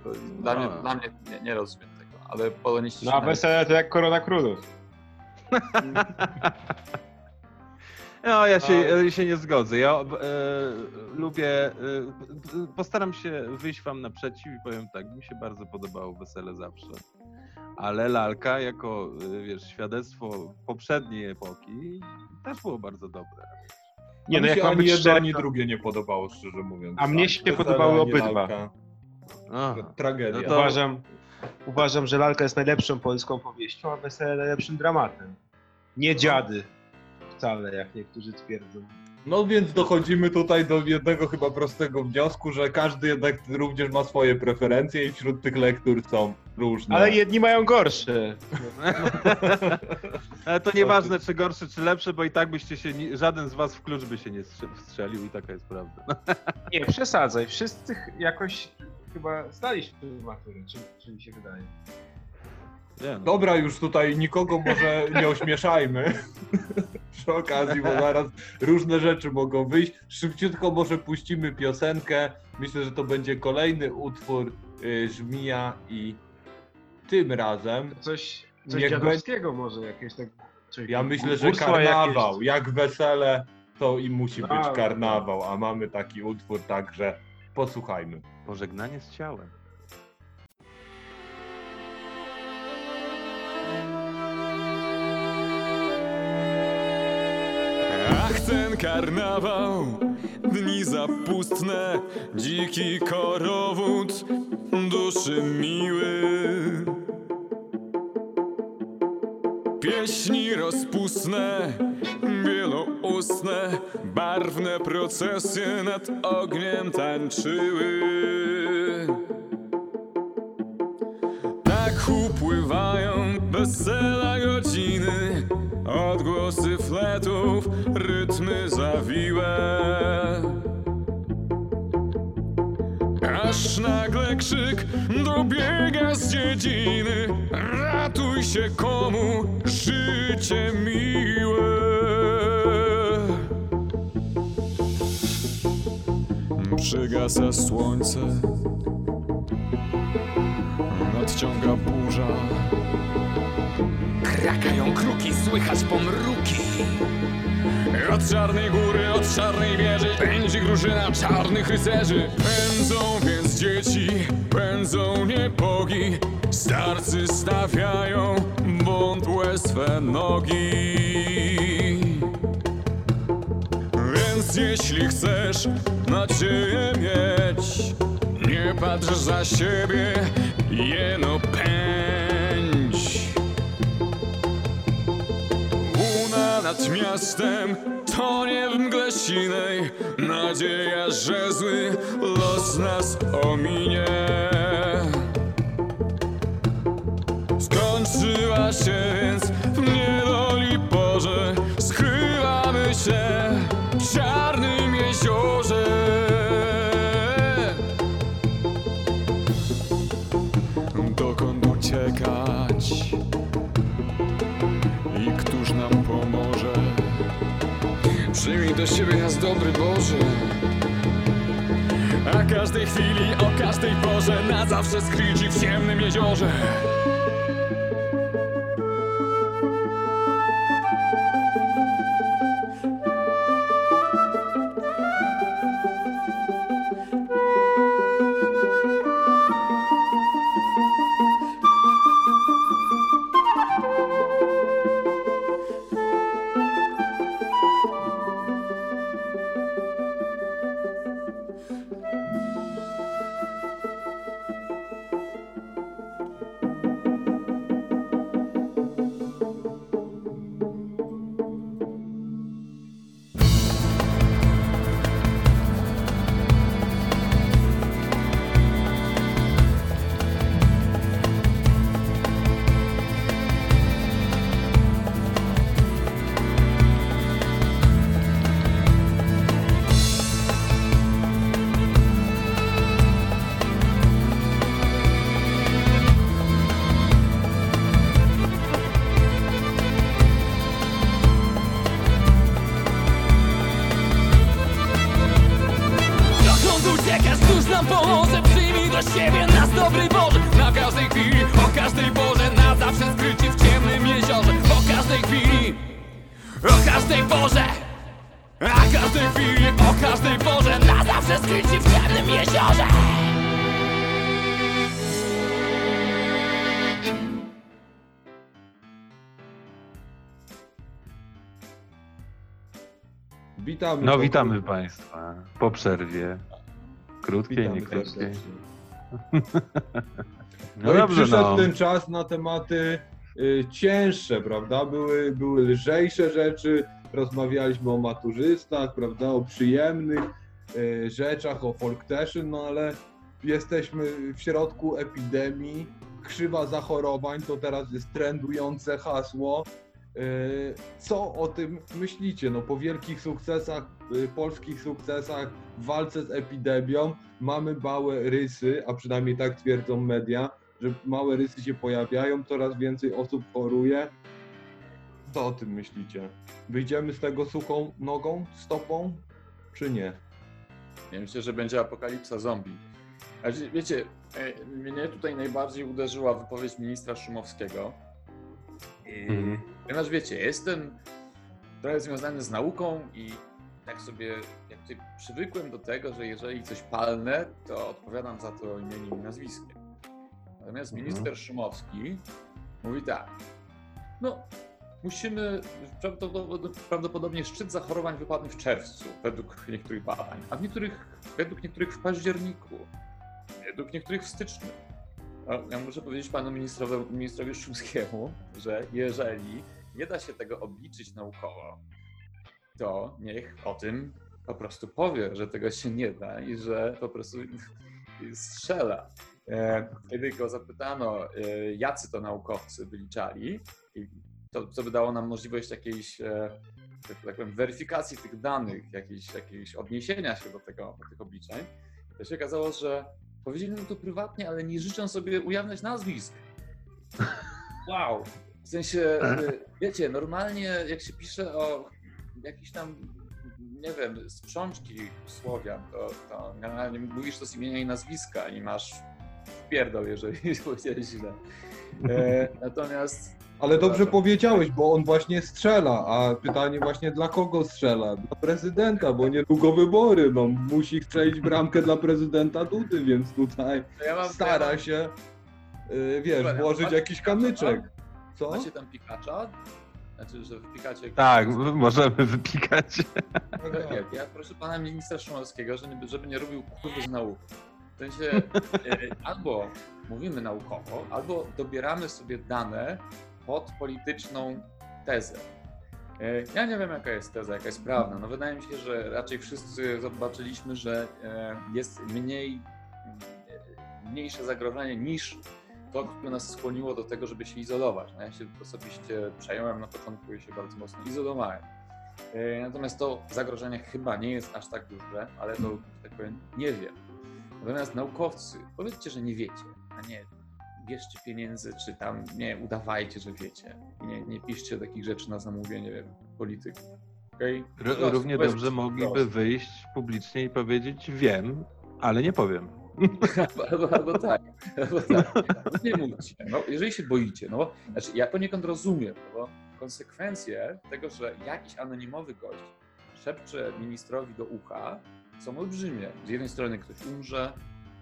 Dla, mnie, No. dla mnie nie, nie rozumiem tego, ale poloniści No a na- wesele to jak korona królów. No, ja się, A- ja się nie zgodzę. Ja e, lubię, e, postaram się wyjść wam naprzeciw i powiem tak, mi się bardzo podobało Wesele zawsze. Ale Lalka jako, e, wiesz, świadectwo poprzedniej epoki też było bardzo dobre. Nie, A no jak mam ani być jedno, ani drugie nie podobało, szczerze mówiąc. A mnie Tak, się Wesele, podobały obydwa. Tragedia. No to- uważam, uważam, że lalka jest najlepszą polską powieścią, a wesele najlepszym dramatem. Nie dziady. Wcale, jak niektórzy twierdzą. No więc dochodzimy tutaj do jednego chyba prostego wniosku, że każdy jednak również ma swoje preferencje i wśród tych lektur są różne. Ale jedni mają gorsze. Ale to nieważne, czy gorsze, czy lepsze, bo i tak byście się, żaden z was w klucz by się nie strze- wstrzelił i taka jest prawda. Nie, przesadzaj. Wszyscy jakoś chyba staliśmy matury, czy, czy mi się wydaje. Nie, no. Dobra, już tutaj nikogo może nie ośmieszajmy przy okazji, bo zaraz różne rzeczy mogą wyjść. Szybciutko może puścimy piosenkę. Myślę, że to będzie kolejny utwór y, Żmija i tym razem Coś, coś Niech dziadowskiego może jakieś tak... czy ja myślę, że karnawał, jakieś. jak wesele, to i musi być Dobra. karnawał, a mamy taki utwór, także posłuchajmy. Pożegnanie z ciałem. Ach, ten karnawał, dni zapustne, dziki korowód, duszy miły. Pieśni rozpustne, wieloustne, barwne procesje nad ogniem tańczyły. Tak upływają wesela godziny, odgłosy fletów, rytmy zawiłe. Aż nagle krzyk dobiega z dziedziny, ratuj się komu życie miłe. Przygasa słońce, nadciąga burza. Krakają kruki, słychać pomruki. Od czarnej góry, od czarnej wieży pędzi drużyna czarnych rycerzy. Pędzą więc dzieci, pędzą niepogi. Starcy stawiają wątłe swe nogi. Więc jeśli chcesz nadzieję mieć, nie patrz za siebie, jeno pędź. Nad miastem tonie w mgle sinej Nadzieja, że zły los nas ominie. Skończyła się więc w niedoli Boże. Skrywamy się w czarnym Do siebie nas dobry Boże. A każdej chwili, o każdej porze, na zawsze skryć w ciemnym jeziorze. Witamy. No witamy Państwa po przerwie. Krótkiej, Witamy nie krótkiej. No No, i przyszedł no. ten czas na tematy y, cięższe, prawda? Były, były lżejsze rzeczy, rozmawialiśmy o maturzystach, prawda? O przyjemnych y, rzeczach, o folkteszyn, no ale jesteśmy w środku epidemii, krzywa zachorowań, to teraz jest trendujące hasło. Y, Co o tym myślicie? No po wielkich sukcesach, y, polskich sukcesach w walce z epidemią mamy małe rysy, a przynajmniej tak twierdzą media, że małe rysy się pojawiają, coraz więcej osób choruje. Co o tym myślicie? Wyjdziemy z tego suchą nogą, stopą, czy nie? Ja myślę, że będzie apokalipsa zombie. A wie- wiecie, e, mnie tutaj najbardziej uderzyła wypowiedź ministra Szumowskiego. Mhm. Ponieważ wiecie, jestem trochę związany z nauką i tak sobie jakby przywykłem do tego, że jeżeli coś palnę, to odpowiadam za to imieniem i nazwiskiem. Natomiast Mhm. minister Szumowski mówi tak. No, musimy, prawdopodobnie, prawdopodobnie szczyt zachorowań wypadnie w czerwcu, według niektórych badań, a w niektórych, według niektórych w październiku, według niektórych w styczniu. Ja muszę powiedzieć panu ministrowi, ministrowi Szumskiemu, że jeżeli nie da się tego obliczyć naukowo, to niech o tym po prostu powie, że tego się nie da i że po prostu strzela. E, Kiedy go zapytano, e, jacy to naukowcy wyliczali, to, co by dało nam możliwość jakiejś, e, tak tak powiem, weryfikacji tych danych, jakiejś, jakiejś odniesienia się do, tego, do tych obliczeń, to się okazało, że powiedzieli nam to prywatnie, ale nie życzą sobie ujawniać nazwisk. Wow! W sensie, y, wiecie, normalnie jak się pisze o jakiś tam, nie wiem, sprzączki Słowian, to, to generalnie mówisz to z imienia i nazwiska i masz pierdol, jeżeli powiedziałeś źle. E, natomiast Ale dobrze powiedziałeś, bo on właśnie strzela, a pytanie właśnie dla kogo strzela? Dla prezydenta, bo niedługo wybory, no musi strzelić bramkę dla prezydenta Dudy, więc tutaj ja mam, ja stara mam, się, y, wiesz, Dobra, włożyć macie jakiś Pikacza, kamyczek. Co? Macie tam pikacza? Znaczy, że wpikacie... Tak, możemy wypikać. Tak, jak ja proszę pana ministra Szumowskiego, że nie, żeby nie robił kurwy z nauk. W sensie e, albo mówimy naukowo, albo dobieramy sobie dane pod polityczną tezę. E, Ja nie wiem, jaka jest teza, jaka jest prawda. No wydaje mi się, że raczej wszyscy zobaczyliśmy, że e, jest mniej, e, mniejsze zagrożenie niż to, które nas skłoniło do tego, żeby się izolować. No ja się osobiście przejąłem na początku i się bardzo mocno izolowałem. Natomiast to zagrożenie chyba nie jest aż tak duże, ale to, tak powiem, nie wiem. Natomiast naukowcy, powiedzcie, że nie wiecie, a nie bierzcie pieniędzy, czy tam nie udawajcie, że wiecie. Nie, nie piszcie takich rzeczy na zamówienie wiem, polityków. Okay? Równie dobrze mogliby wyjść publicznie i powiedzieć wiem, ale nie powiem. Albo, albo tak, albo tak. No Nie mówcie. No, jeżeli się boicie, no bo znaczy ja poniekąd rozumiem, no bo konsekwencje tego, że jakiś anonimowy gość szepcze ministrowi do ucha, są olbrzymie. Z jednej strony ktoś umrze,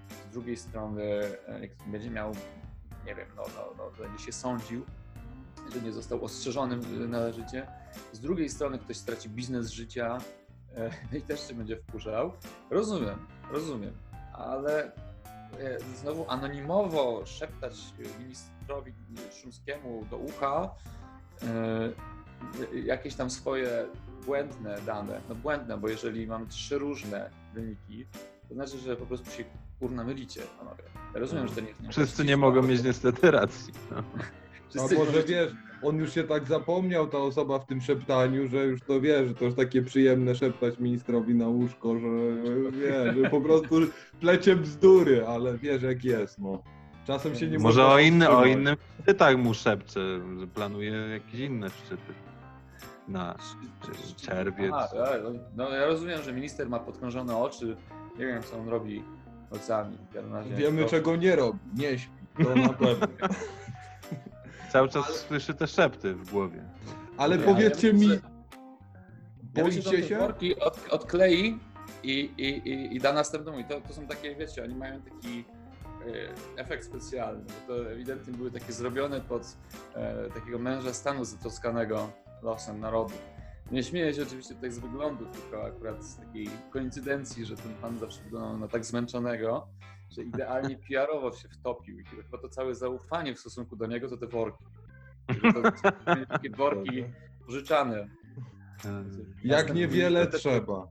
z drugiej strony e, będzie miał, nie wiem, no, no, no, będzie się sądził, że nie został ostrzeżony e, należycie. Z drugiej strony ktoś straci biznes życia e, i też się będzie wkurzał. Rozumiem, rozumiem, ale e, znowu anonimowo szeptać ministrowi Szumskiemu do ucha e, jakieś tam swoje błędne dane. No błędne, bo jeżeli mamy trzy różne wyniki, to znaczy, że po prostu się kurna mylicie, panowie. Ja rozumiem, że to nie jest Wszyscy nie mogą mieć niestety racji. No. Wszyscy Albo, że możecie- wiesz, on już się tak zapomniał, ta osoba w tym szeptaniu, że już to wie, że to już takie przyjemne szeptać ministrowi na łóżko, że wie, że po prostu plecie bzdury, ale wiesz jak jest, no. Czasem się nie Może można o, inny, o powstrzymać. innym szczytach mu szepcze, że planuje jakieś inne szczyty. Na czerwiec. Aha, ja- no ja rozumiem, że minister ma podkrążone oczy, nie wiem co on robi nocami. Ja Wiemy proszę. czego nie robi, nie śpi, to na pewno. Cały czas słyszy te szepty w głowie. Ale powiedzcie ja mi, Ja myślę, że on boicie te się? worki od, odklei i, i, i, i da następnemu. I to, to są takie, wiecie, oni mają taki e, efekt specjalny. bo To ewidentnie były takie zrobione pod e, takiego męża stanu zatroskanego losem narodu. Nie śmieję się oczywiście tutaj z wyglądu, tylko akurat z takiej koincydencji, że ten pan zawsze wyglądał na tak zmęczonego, że idealnie PR-owo się wtopił i chyba to całe zaufanie w stosunku do niego to te worki. To, takie worki pożyczane. Jak niewiele trzeba.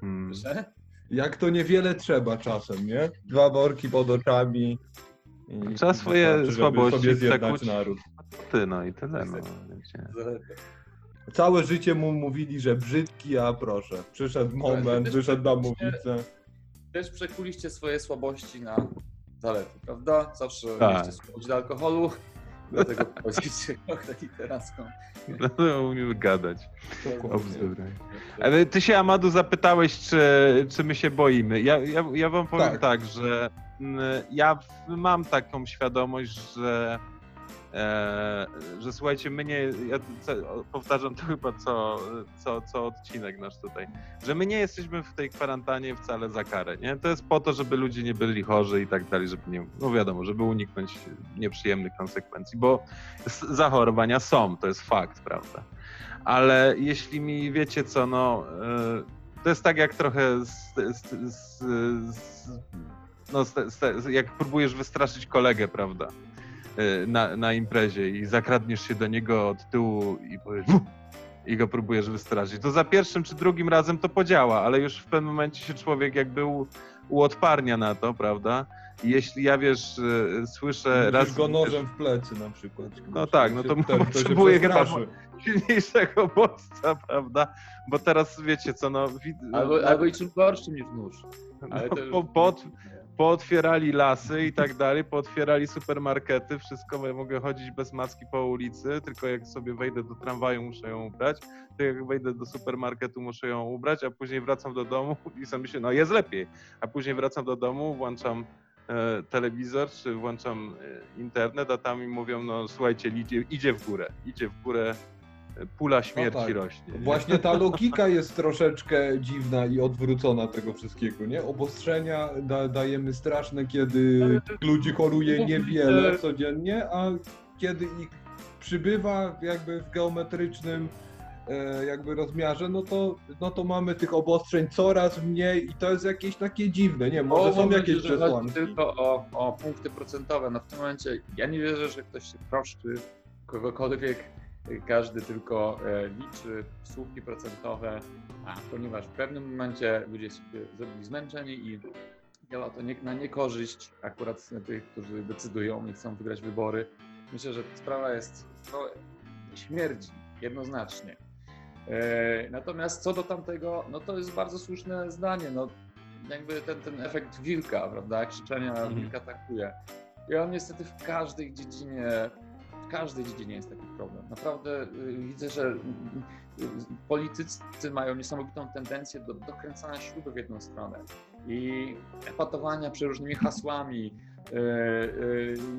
Hmm. Proszę? Jak to niewiele trzeba czasem, nie? Dwa worki pod oczami. i Trzeba swoje słabości sobie zjednać naród. Ty, no i tyle, no. Wiecie. Całe życie mu mówili, że brzydki, a proszę. Przyszedł moment, też wyszedł na mównicę. Też przekuliście swoje słabości na zalety, prawda? Zawsze Tak. mieliście słabość do alkoholu, dlatego prowadzicie kochę literacką. No, umiemy gadać. Dokładnie. O bzdury. Ale ty się, Amadu, zapytałeś, czy, czy my się boimy. Ja, ja, ja wam powiem Tak. tak, że mm, ja mam taką świadomość, że, że słuchajcie, my nie, ja powtarzam to chyba co, co, co odcinek nasz tutaj, że my nie jesteśmy w tej kwarantannie wcale za karę, nie? To jest po to, żeby ludzie nie byli chorzy i tak dalej, żeby nie, no wiadomo, żeby uniknąć nieprzyjemnych konsekwencji, bo zachorowania są, to jest fakt, prawda? ale jeśli mi wiecie co, no y, to jest tak jak trochę z, z, z, no, jak próbujesz wystraszyć kolegę, prawda, na, na imprezie i zakradniesz się do niego od tyłu i powiesz i go próbujesz wystraszyć. To za pierwszym czy drugim razem to podziała, ale już w pewnym momencie się człowiek jakby u, uodparnia na to, prawda? I jeśli ja wiesz, y, słyszę Raz raz go nożem w plecy na przykład. No tak, no to Ten- to się potrzebuje chyba- silniejszego bodźca, prawda? Bo teraz wiecie co, no... Albo, albo i czym gorszym niż nóż. Ale to no, już... po, po, pootwierali lasy i tak dalej, pootwierali supermarkety, wszystko, ja mogę chodzić bez maski po ulicy, tylko jak sobie wejdę do tramwaju, muszę ją ubrać, to jak wejdę do supermarketu, muszę ją ubrać, a później wracam do domu i sobie myślę, no jest lepiej, a później wracam do domu, włączam e, telewizor, czy włączam e, internet, a tam mi mówią, no słuchajcie, idzie, idzie w górę, idzie w górę, pula śmierci tak. rośnie. nie? Właśnie ta logika jest troszeczkę dziwna i odwrócona tego wszystkiego, nie? Obostrzenia da, dajemy straszne, kiedy ludzi choruje niewiele codziennie, a kiedy ich przybywa jakby w geometrycznym e, jakby rozmiarze, no to, no to mamy tych obostrzeń coraz mniej i to jest jakieś takie dziwne, nie? Może są jakieś przesłanki. tylko o, o punkty procentowe. No w tym momencie ja nie wierzę, że ktoś się troszczy kogokolwiek. Każdy tylko e, liczy słupki procentowe, ponieważ w pewnym momencie ludzie się zrobili zmęczeni i działa to nie, na niekorzyść akurat tych, którzy decydują i chcą wygrać wybory. Myślę, że sprawa jest no, śmierdzi jednoznacznie. E, Natomiast co do tamtego, no to jest bardzo słuszne zdanie. No, jakby ten, ten efekt wilka, prawda? Krzyczenia Mhm. wilka atakuje. I on niestety w każdej dziedzinie, w każdej dziedzinie jest taki problem. Naprawdę y, widzę, że y, y, politycy mają niesamowitą tendencję do dokręcania śruby w jedną stronę i epatowania przeróżnymi hasłami,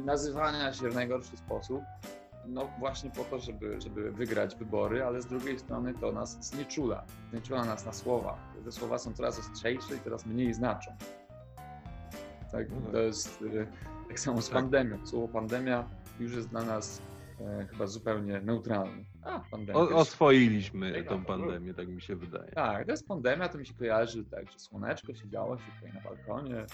nazywania się w najgorszy sposób. No właśnie po to, żeby, żeby wygrać wybory, ale z drugiej strony to nas znieczula. Znieczula nas na słowa. Te słowa są coraz ostrzejsze i coraz mniej znaczą. Tak, No tak. to jest y, tak samo z Tak. pandemią. Słowo pandemia już jest dla nas e, chyba zupełnie neutralne. A, pandemia. O, oswoiliśmy tą no, pandemię, tak mi się wydaje. tak, to jest pandemia, to mi się kojarzy tak, że słoneczko siedziało się tutaj na balkonie,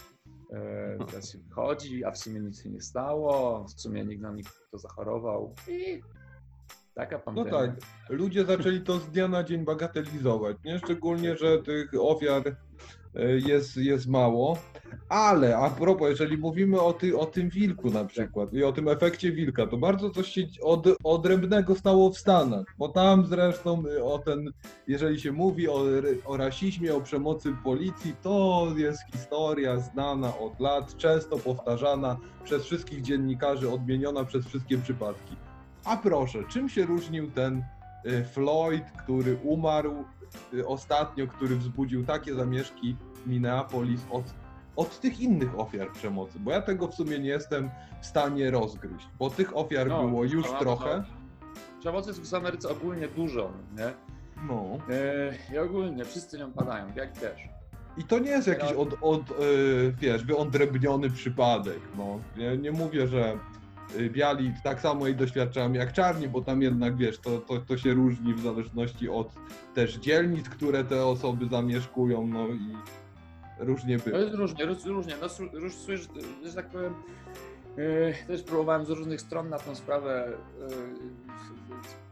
e, teraz się wychodzi, a w sumie nic się nie stało, w sumie nikt na nich to zachorował i taka No pandemia. tak, ludzie zaczęli to z dnia na dzień bagatelizować, nie? Szczególnie, że tych ofiar jest, jest mało. Ale a propos, jeżeli mówimy o, ty, o tym wilku na przykład i o tym efekcie wilka, to bardzo coś się od, odrębnego stało w Stanach, bo tam zresztą y, o ten, jeżeli się mówi o, o rasizmie, o przemocy policji, to jest historia znana od lat, często powtarzana przez wszystkich dziennikarzy, odmieniona przez wszystkie przypadki. A proszę, czym się różnił ten y, Floyd, który umarł y, ostatnio, który wzbudził takie zamieszki Minneapolis od od tych innych ofiar przemocy, bo ja tego w sumie nie jestem w stanie rozgryźć, bo tych ofiar No, było już to- trochę. Przemocy jest w Ameryce ogólnie dużo, nie? No. E, I ogólnie wszyscy nią padają, jak też. I to nie jest jakiś od, od yy, wiesz, wyodrębniony przypadek. No. Nie, nie mówię, że y, biali tak samo jej doświadczają jak czarni, bo tam jednak wiesz, to, to, to się różni w zależności od też dzielnic, które te osoby zamieszkują, no i różnie bywa. jest różnie, róż, różnie. No, róż, słysz, że tak powiem, e, też próbowałem z różnych stron na tą sprawę e,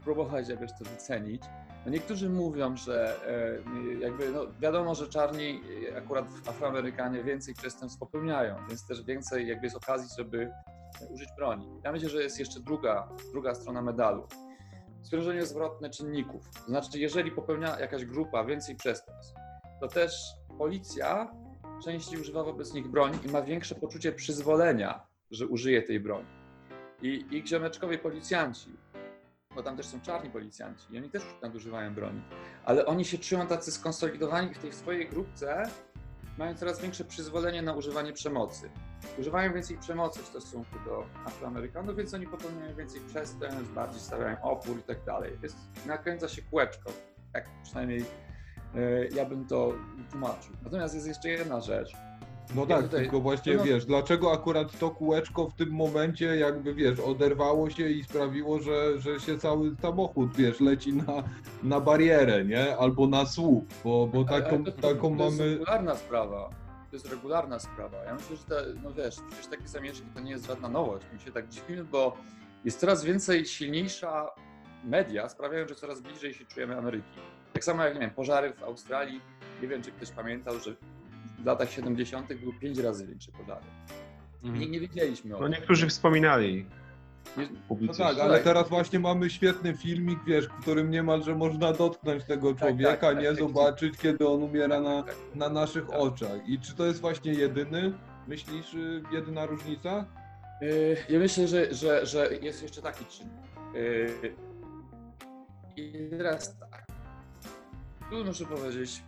próbować jakoś to wycenić. No niektórzy mówią, że e, jakby, no wiadomo, że czarni, e, akurat Afroamerykanie więcej przestępstw popełniają, więc też więcej jakby jest okazji, żeby użyć broni. Ja myślę, że jest jeszcze druga, druga strona medalu. Sprężenie zwrotne czynników. To znaczy, jeżeli popełnia jakaś grupa więcej przestępstw, to też policja częściej używa wobec nich broni i ma większe poczucie przyzwolenia, że użyje tej broni. I ich ziomeczkowie policjanci, bo tam też są czarni policjanci i oni też nadużywają broni, ale oni się czują tacy skonsolidowani w tej swojej grupce, mają coraz większe przyzwolenie na używanie przemocy. Używają więcej przemocy w stosunku do Afroamerykanów, więc oni popełniają więcej przestępstw, bardziej stawiają opór i tak dalej. Jest, nakręca się kółeczko, tak przynajmniej e, ja bym to tłumaczył. Natomiast jest jeszcze jedna rzecz. No Ja tak, tutaj- tylko właśnie no- wiesz, dlaczego akurat to kółeczko w tym momencie jakby wiesz, oderwało się i sprawiło, że, że się cały samochód, wiesz, leci na, na barierę, nie? Albo na słup, bo, bo Ale- taką, ale to, taką to jest mamy... regularna sprawa. To jest regularna sprawa. Ja myślę, że te, no wiesz, przecież takie zamieszki to nie jest żadna nowość. My się tak dziwimy, bo jest coraz więcej silniejsza media sprawiają, że coraz bliżej się czujemy Ameryki. Tak samo jak, nie wiem, pożary w Australii. Nie wiem, czy ktoś pamiętał, że w latach 70. były pięć razy większe pożary. I nie wiedzieliśmy o No tym. niektórzy wspominali. Nie- No publicyści. tak, ale teraz właśnie mamy świetny filmik, wiesz, w którym niemalże można dotknąć tego człowieka, tak, nie tak. zobaczyć, kiedy on umiera na, Tak. na naszych Tak. oczach. I czy to jest właśnie jedyny, myślisz, y, jedyna różnica? Yy, Ja myślę, że, że, że jest jeszcze taki czynnik. Yy, I teraz tak. Tu muszę powiedzieć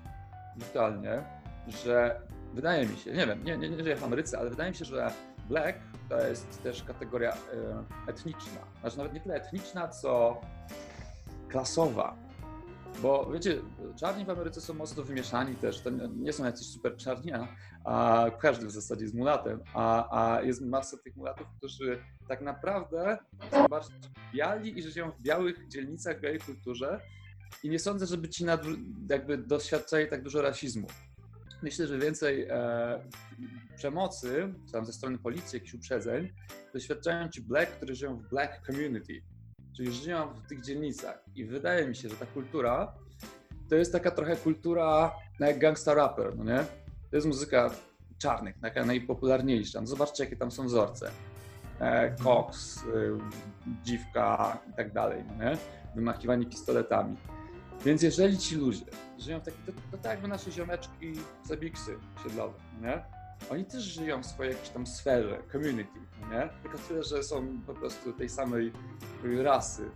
brutalnie, że wydaje mi się, nie wiem, nie, nie, nie żyję w Ameryce, ale wydaje mi się, że black to jest też kategoria yy, etniczna. Znaczy nawet nie tyle etniczna, co klasowa. Bo wiecie, czarni w Ameryce są mocno wymieszani też. To nie- są jacyś super czarni, a, każdy w zasadzie jest mulatem, a, a jest masa tych mulatów, którzy tak naprawdę są bardziej biali i żyją w białych dzielnicach, w białej kulturze i nie sądzę, żeby ci jakby doświadczali tak dużo rasizmu. Myślę, że więcej e, przemocy, tam ze strony policji, jakichś uprzedzeń, doświadczają ci black, którzy żyją w black community, czyli żyją w tych dzielnicach. I wydaje mi się, że ta kultura to jest taka trochę kultura no jak gangsta rapper, no nie? To jest muzyka czarnych, taka najpopularniejsza. No zobaczcie, jakie tam są wzorce. E, Cox, y, dziwka i tak dalej, no nie? Wymachiwanie pistoletami. Więc jeżeli ci ludzie żyją w taki, to, to tak jakby nasze ziomeczki zabiksy siedlowe, nie? Oni też żyją w swojej jakiejś tam sferze, community, nie? Tylko tyle, że są po prostu tej samej rasy.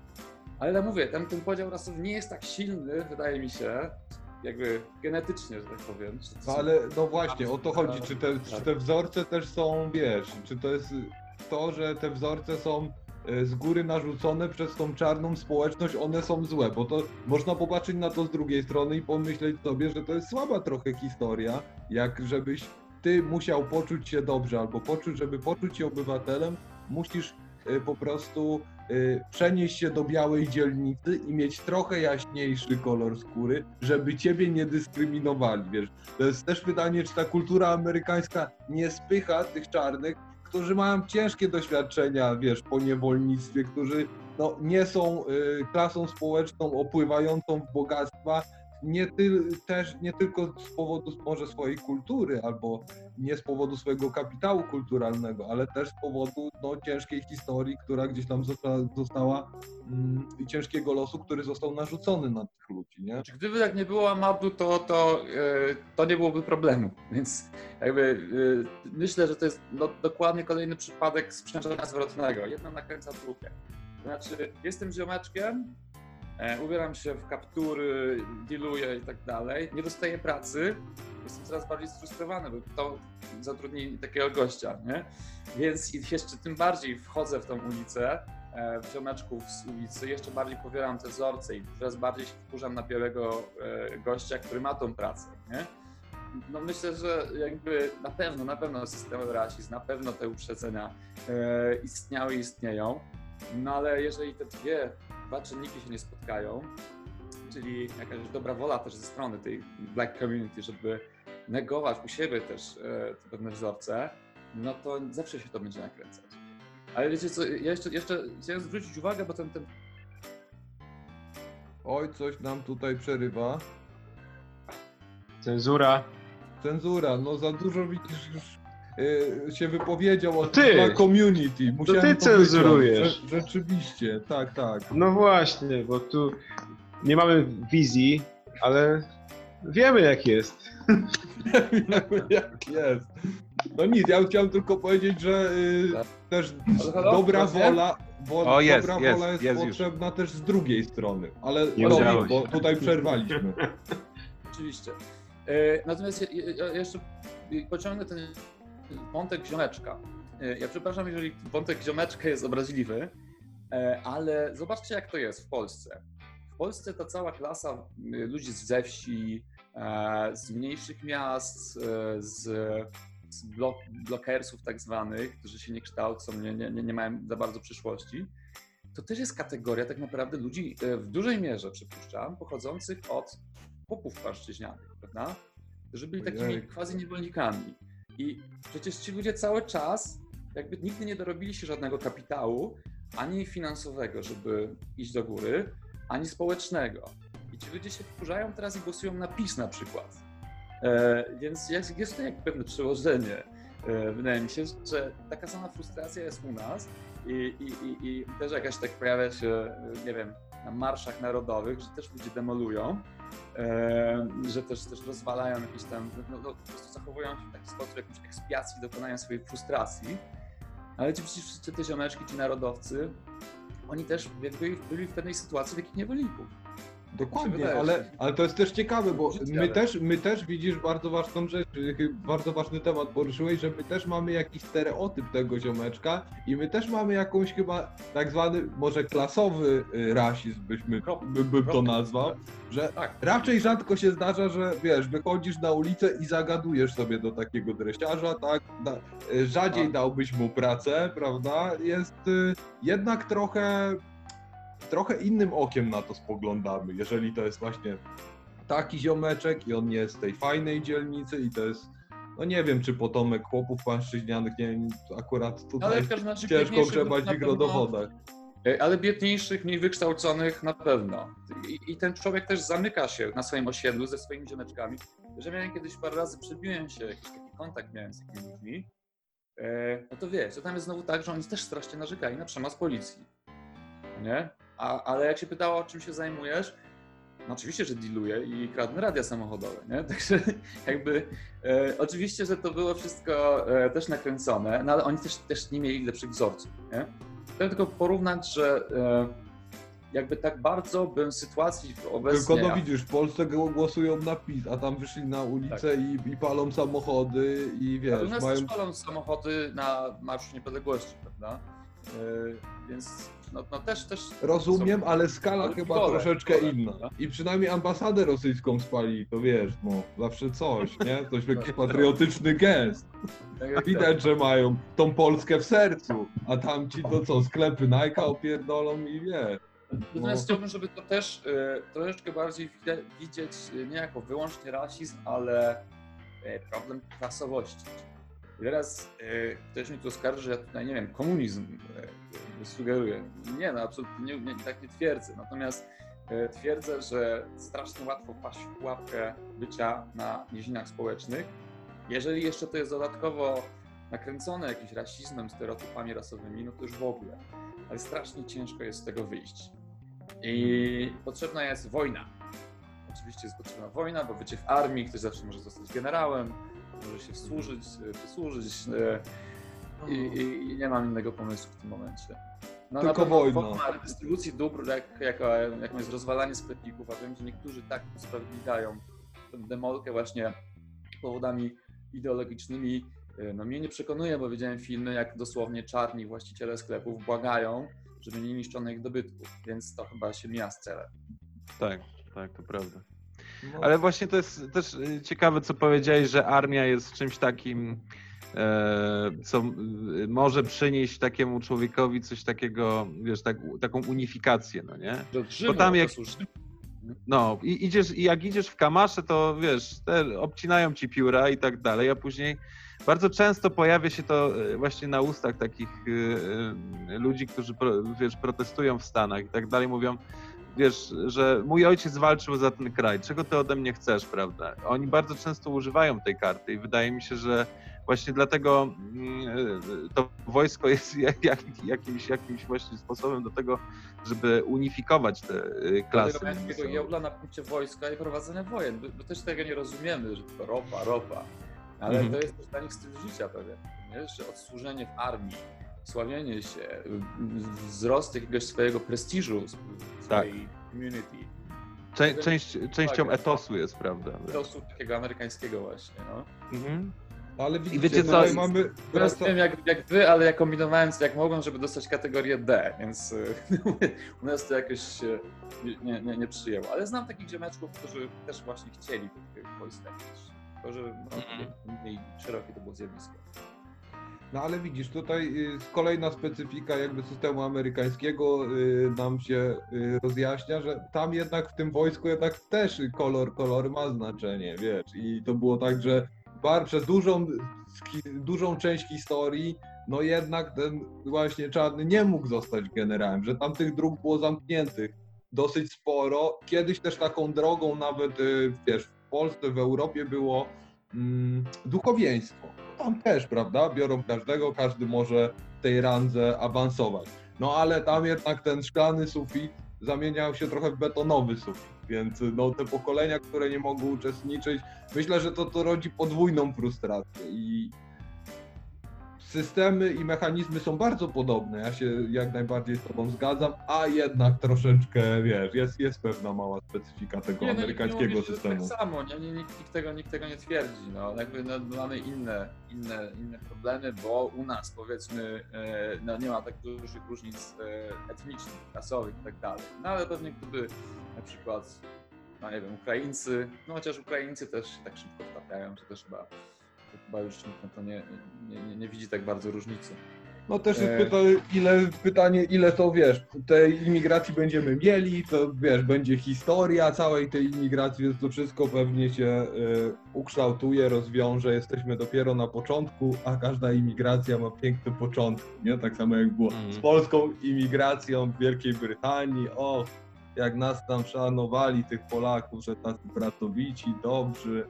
Ale ja mówię, ten, ten podział rasowy nie jest tak silny, wydaje mi się, jakby genetycznie, że tak powiem. No ale no właśnie, o to chodzi, czy te, czy te wzorce też są, wiesz, czy to jest to, że te wzorce są z góry narzucone przez tą czarną społeczność, one są złe, bo to można popatrzeć na to z drugiej strony i pomyśleć sobie, że to jest słaba trochę historia, jak żebyś ty musiał poczuć się dobrze, albo poczuć, żeby poczuć się obywatelem, musisz e, po prostu e, przenieść się do białej dzielnicy i mieć trochę jaśniejszy kolor skóry, żeby ciebie nie dyskryminowali, wiesz. To jest też pytanie, czy ta kultura amerykańska nie spycha tych czarnych, którzy mają ciężkie doświadczenia, wiesz, po niewolnictwie, którzy no, nie są y, klasą społeczną opływającą w bogactwa, nie, ty, też, nie tylko z powodu może swojej kultury, albo nie z powodu swojego kapitału kulturalnego, ale też z powodu no, ciężkiej historii, która gdzieś tam została, została mm, i ciężkiego losu, który został narzucony na tych ludzi, nie? Znaczy, gdyby tak nie było Amadu, to, to, e, to nie byłoby problemu. Więc jakby e, myślę, że to jest no, dokładnie kolejny przypadek sprzężenia zwrotnego. Jedno nakręca drugie. Znaczy, jestem ziomeczkiem, e, ubieram się w kaptury, dealuję i tak dalej, nie dostaję pracy, jestem coraz bardziej sfrustrowany, bo to zatrudni takiego gościa, nie? Więc jeszcze tym bardziej wchodzę w tą ulicę, e, w ziomeczków z ulicy, jeszcze bardziej powieram te wzorce i coraz bardziej się wkurzam na białego e, gościa, który ma tą pracę, nie? No myślę, że jakby na pewno, na pewno systemowy rasizm, na pewno te uprzedzenia e, istniały i istnieją, no ale jeżeli te dwie, dwa czynniki się nie spotkają, czyli jakaś dobra wola też ze strony tej black community, żeby negować u siebie też e, te pewne wzorce, no to zawsze się to będzie nakręcać. Ale wiecie co, ja jeszcze, jeszcze chciałem zwrócić uwagę, bo ten, ten Oj, coś nam tutaj przerywa. Cenzura. Cenzura, no za dużo widzisz już y, się wypowiedział o Ty! dla community. Musiałem ty cenzurujesz. Rze- rzeczywiście, tak, tak. No właśnie, bo tu nie mamy wizji, ale wiemy jak jest. Jak jest. No nic, ja chciałem tylko powiedzieć, że y, Tak. też Halo, halo? dobra wola, wo, O, jest, dobra jest, wola jest, jest już. potrzebna też z drugiej strony. Ale Nie no, udało bo tutaj przerwaliśmy. Oczywiście. E, Natomiast ja jeszcze pociągnę ten wątek ziomeczka. E, Ja przepraszam, jeżeli wątek ziomeczka jest obraźliwy, e, ale zobaczcie, jak to jest w Polsce. W Polsce ta cała klasa y, ludzi ze wsi, e, z mniejszych miast, e, z, z blok, blokersów tak zwanych, którzy się nie kształcą, nie, nie, nie mają za bardzo przyszłości, to też jest kategoria tak naprawdę ludzi e, w dużej mierze, przypuszczam, pochodzących od chłopów płaszczyźnianych, prawda? Którzy byli takimi quasi niewolnikami. I przecież ci ludzie cały czas jakby nigdy nie dorobili się żadnego kapitału, ani finansowego, żeby iść do góry, ani społecznego. I ci ludzie się wkurzają teraz i głosują na PiS na przykład. E, więc jest, jest to jak pewne przełożenie. E, wydaje mi się, że taka sama frustracja jest u nas i, i, i, i też jakaś tak pojawia się, nie wiem, na marszach narodowych, że też ludzie demolują, że też, też rozwalają jakieś tam, no, no, po prostu zachowują się w taki sposób, jakąś ekspiacji, dokonają swojej frustracji. Ale ci wszyscy te ziomeczki, ci narodowcy, oni też byli w pewnej sytuacji takich niewolników. Dokładnie, wydaje, ale, ale to jest też ciekawe, bo my też, my też widzisz bardzo ważną rzecz, y, bardzo ważny temat poruszyłeś, że my też mamy jakiś stereotyp tego ziomeczka i my też mamy jakąś chyba tak zwany może klasowy y, rasizm, byśmy, by, bym to nazwał, że Tak. raczej rzadko się zdarza, że wiesz, wychodzisz na ulicę i zagadujesz sobie do takiego dresiarza, tak, y, rzadziej Tak. dałbyś mu pracę, prawda, jest jednak trochę trochę innym okiem na to spoglądamy, jeżeli to jest właśnie taki ziomeczek i on jest z tej fajnej dzielnicy i to jest, no nie wiem, czy potomek chłopów płaszczyźnianych, nie wiem, akurat tutaj ciężko grzebać w ich. E, Ale biedniejszych, mniej wykształconych na pewno. I, I ten człowiek też zamyka się na swoim osiedlu ze swoimi ziomeczkami. Że miałem kiedyś parę razy, przebiłem się, jakiś taki kontakt miałem z takimi ludźmi. E, no to wiesz, to tam jest znowu tak, że oni też strasznie narzekali na przemoc policji. Nie? A, ale jak się pytało, czym się zajmujesz, no oczywiście, że dealuję i kradnę radia samochodowe, nie? Także jakby e, oczywiście, że to było wszystko e, też nakręcone, no ale oni też, też nie mieli lepszych wzorców, nie? Chciałem tylko porównać, że e, jakby tak bardzo bym sytuacji obecnie... Tylko no widzisz, w Polsce gło- głosują na PiS, a tam wyszli na ulicę i, i palą samochody i wiesz, u nas mają... też palą samochody na Marszu Niepodległości, prawda? E, więc no, no też, też... Rozumiem, ale skala ale chyba pole, troszeczkę pole, inna. I przynajmniej ambasadę rosyjską spali, to wiesz, no, zawsze coś, nie? Coś, jakiś Tak. patriotyczny gest. Tak Widać, że mają tą Polskę w sercu, a tamci to co, sklepy Nike opierdolą i wie. Natomiast No. chciałbym, żeby to też e, troszeczkę bardziej widzieć e, nie jako wyłącznie rasizm, ale e, problem klasowości. I teraz e, ktoś mi tu oskarży, że ja tutaj, nie wiem, komunizm sugeruję. Nie, no absolutnie nie, nie, tak nie twierdzę. Natomiast e, twierdzę, że strasznie łatwo paść w pułapkę bycia na niezinach społecznych. Jeżeli jeszcze to jest dodatkowo nakręcone jakimś rasizmem, stereotypami rasowymi, no to już w ogóle. Ale strasznie ciężko jest z tego wyjść. I potrzebna jest wojna. Oczywiście jest potrzebna wojna, bo bycie w armii, ktoś zawsze może zostać generałem, może się służyć, przysłużyć e, i, i, i nie mam innego pomysłu w tym momencie. No, Tylko na wojna. Forma redystrybucji dóbr, jak, jako, jaką jest rozwalanie sklepików, a wiem, że niektórzy tak usprawiedliwiają tę demolkę właśnie powodami ideologicznymi e, no mnie nie przekonuje, bo widziałem filmy, jak dosłownie czarni właściciele sklepów błagają, żeby nie niszczono ich dobytków, więc to chyba się mija z celem. Tak, tak, to prawda. No, Ale właśnie to jest też y, ciekawe, co powiedziałeś, że armia jest czymś takim, co y, może przynieść takiemu człowiekowi coś takiego, wiesz, tak, taką unifikację, no nie? Rzymu, tam jak- No, i idziesz, i jak idziesz w kamasze, to wiesz, obcinają ci pióra i tak dalej, a później bardzo często pojawia się to e, właśnie na ustach takich e, e, ludzi, którzy wiesz, protestują w Stanach i tak dalej, mówią, wiesz, że mój ojciec walczył za ten kraj, czego ty ode mnie chcesz, prawda? Oni bardzo często używają tej karty i wydaje mi się, że właśnie dlatego mm, e, to wojsko jest jak, jak, jakimś, jakimś właśnie sposobem do tego, żeby unifikować te e, klasy. między Tego sobą. jełla na punkcie wojska i prowadzenia wojen. My, my też tego nie rozumiemy, że to ropa, ropa. Ale Mhm. to jest też dla nich styl życia pewien. Nie? Że odsłużenie w armii, sławienie się, wzrost jakiegoś swojego prestiżu, Tak. swojej community. Cze- część, częścią Tak. etosu jest, prawda? Dosu takiego amerykańskiego właśnie. No. Mhm. Ale widzicie, wiecie co, tutaj i- mamy... Teraz wiem jak, jak wy, ale ja kombinowałem jak mogłem, żeby dostać kategorię D, więc y, u nas to jakoś się nie, nie, nie przyjęło. Ale znam takich ziomeczków, którzy też właśnie chcieli wojska mieć. Tylko, że no, Mhm. mniej szerokie to było zjawisko. No ale widzisz, tutaj y, kolejna specyfika jakby systemu amerykańskiego y, nam się y, rozjaśnia, że tam jednak w tym wojsku jednak też kolor, kolor ma znaczenie, wiesz. I to było tak, że bar, przez dużą, dużą część historii, no jednak ten właśnie czarny nie mógł zostać generałem, że tam tych dróg było zamkniętych dosyć sporo. Kiedyś też taką drogą nawet, y, wiesz, w Polsce, w Europie było mm, duchowieństwo. Tam też, prawda? Biorą każdego, każdy może tej randze awansować. No ale tam jednak ten szklany sufit zamieniał się trochę w betonowy sufit, więc no te pokolenia, które nie mogły uczestniczyć, myślę, że to, to rodzi podwójną frustrację i systemy i mechanizmy są bardzo podobne, ja się jak najbardziej z tobą zgadzam, a jednak troszeczkę, wiesz, jest, jest pewna mała specyfika tego Nie, no, amerykańskiego systemu. Tak samo, nie, nie, nikt, nikt, tego, nikt tego nie twierdzi. No, jakby no, mamy inne, inne, inne problemy, bo u nas powiedzmy e, no, nie ma tak dużych różnic e, etnicznych, rasowych i tak dalej. No ale pewnie gdyby na przykład, no nie wiem, Ukraińcy, no chociaż Ukraińcy też tak szybko wtapiają, że też chyba, chyba już nikt na to nie, nie, nie, nie widzi tak bardzo różnicy. No też jest E. pyta, ile, pytanie, ile to wiesz, tej imigracji będziemy mieli, to wiesz, będzie historia całej tej imigracji, więc to wszystko pewnie się y, ukształtuje, rozwiąże. Jesteśmy dopiero na początku, a każda imigracja ma piękny początek, nie? Tak samo jak było Mhm. z polską imigracją w Wielkiej Brytanii. O, jak nas tam szanowali, tych Polaków, że tacy pracowici, dobrzy,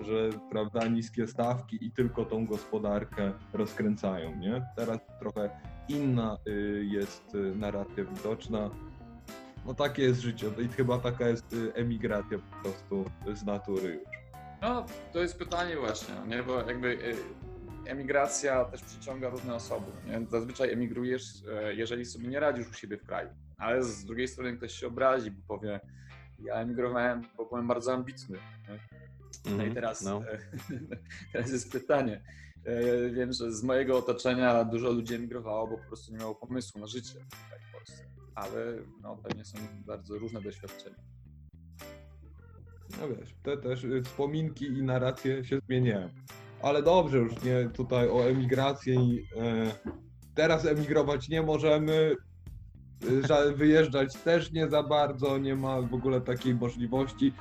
że prawda, niskie stawki i tylko tą gospodarkę rozkręcają, nie? Teraz trochę inna y, jest y, narracja widoczna. No takie jest życie i chyba taka jest y, emigracja po prostu z natury już. No, to jest pytanie właśnie, nie? bo jakby emigracja też przyciąga różne osoby. Nie? Zazwyczaj emigrujesz, e, jeżeli sobie nie radzisz u siebie w kraju, ale z drugiej strony ktoś się obrazi, bo powie, ja emigrowałem, bo byłem bardzo ambitny. Nie? No i Mhm, teraz, no. e, teraz jest pytanie. E, Wiem, że z mojego otoczenia dużo ludzi emigrowało, bo po prostu nie miało pomysłu na życie tutaj w Polsce. Ale no, pewnie są bardzo różne doświadczenia. No wiesz, te też wspominki i narracje się zmieniają. Ale dobrze, już nie tutaj o emigracji. i, E, teraz emigrować nie możemy. ża- Wyjeżdżać też nie za bardzo, nie ma w ogóle takiej możliwości.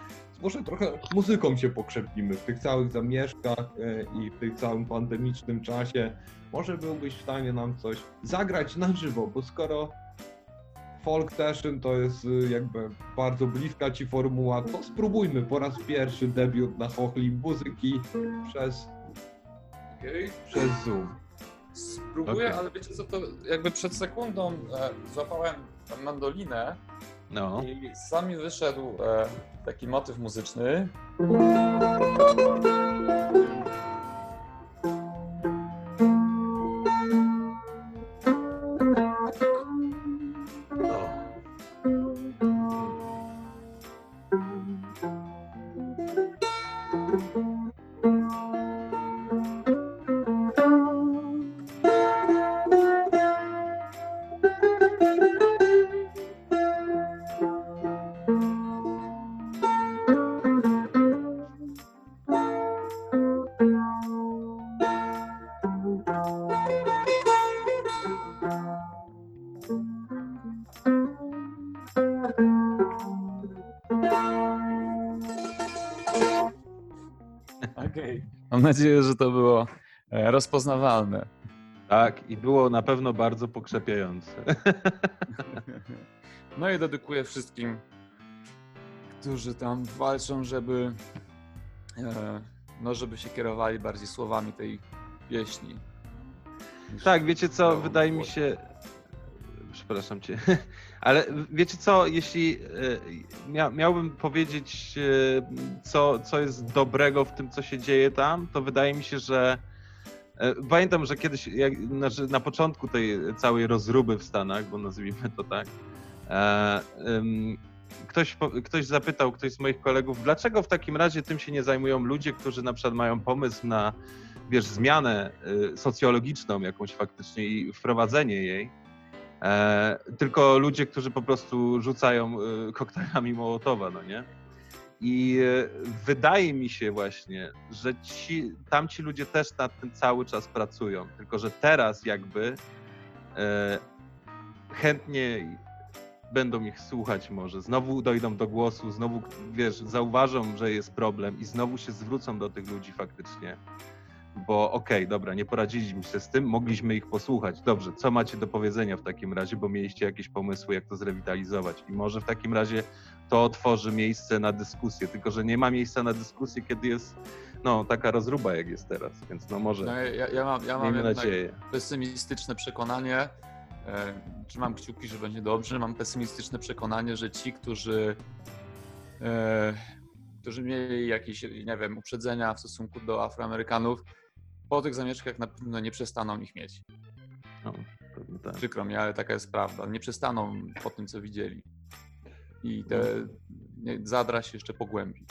Może trochę muzyką się pokrzepimy w tych całych zamieszkach e, i w tym całym pandemicznym czasie. Może byłbyś w stanie nam coś zagrać na żywo, bo skoro folk session to jest y, jakby bardzo bliska ci formuła, to spróbujmy po raz pierwszy debiut na chochli muzyki przez, Okay. przez Zoom. Spróbuję, Okej. ale wiecie co, to jakby przed sekundą e, złapałem mandolinę No. i sam mi wyszedł e, taki motyw muzyczny. Nadzieję, że to było e, rozpoznawalne. Tak, i było na pewno bardzo pokrzepiające. No i dedykuję wszystkim, którzy tam walczą, żeby, e, no, żeby się kierowali bardziej słowami tej pieśni. Tak, wiecie co, białą wydaje mi głosem. się. Przepraszam cię, ale wiecie co, jeśli e, mia, miałbym powiedzieć, e, co, co jest dobrego w tym, co się dzieje tam, to wydaje mi się, że. e, Pamiętam, że kiedyś, na początku tej całej rozruby w Stanach, bo nazwijmy to tak, ktoś, ktoś zapytał, ktoś z moich kolegów, dlaczego w takim razie tym się nie zajmują ludzie, którzy na przykład mają pomysł na, wiesz, zmianę socjologiczną jakąś faktycznie i wprowadzenie jej, tylko ludzie, którzy po prostu rzucają y, koktajlami Mołotowa, no nie? I y, wydaje mi się właśnie, że ci, tamci ludzie też nad tym cały czas pracują, tylko że teraz jakby e, chętnie będą ich słuchać może, znowu dojdą do głosu, znowu, wiesz, zauważą, że jest problem i znowu się zwrócą do tych ludzi faktycznie. Bo okej, dobra, nie poradziliśmy się z tym, mogliśmy ich posłuchać. Dobrze, co macie do powiedzenia w takim razie, bo mieliście jakieś pomysły, jak to zrewitalizować. I może w takim razie to otworzy miejsce na dyskusję, tylko że nie ma miejsca na dyskusję, kiedy jest no, taka rozruba, jak jest teraz, więc no może, No, ja, ja mam, ja mam nadzieję. pesymistyczne przekonanie, e, trzymam kciuki, że będzie dobrze, mam pesymistyczne przekonanie, że ci, którzy, e, którzy mieli jakieś, nie wiem, uprzedzenia w stosunku do Afroamerykanów, po tych zamieszkach na pewno nie przestaną ich mieć. No, pewnie tak. Przykro mi, ale taka jest prawda. Nie przestaną po tym, co widzieli. I te nie, zadra się jeszcze pogłębi.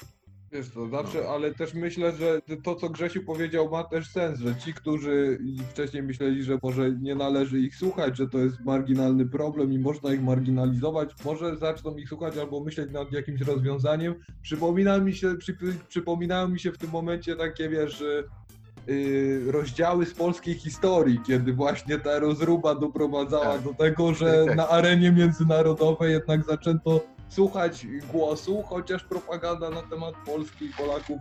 Wiesz to zawsze, ale też myślę, że to, co Grzesiu powiedział, ma też sens, że ci, którzy wcześniej myśleli, że może nie należy ich słuchać, że to jest marginalny problem i można ich marginalizować, może zaczną ich słuchać albo myśleć nad jakimś rozwiązaniem. Przypomina mi się, przy, przypominają mi się w tym momencie takie, wiesz, rozdziały z polskiej historii, kiedy właśnie ta rozruba doprowadzała Tak. do tego, że Tak, tak. na arenie międzynarodowej jednak zaczęto słuchać głosu, chociaż propaganda na temat Polski i Polaków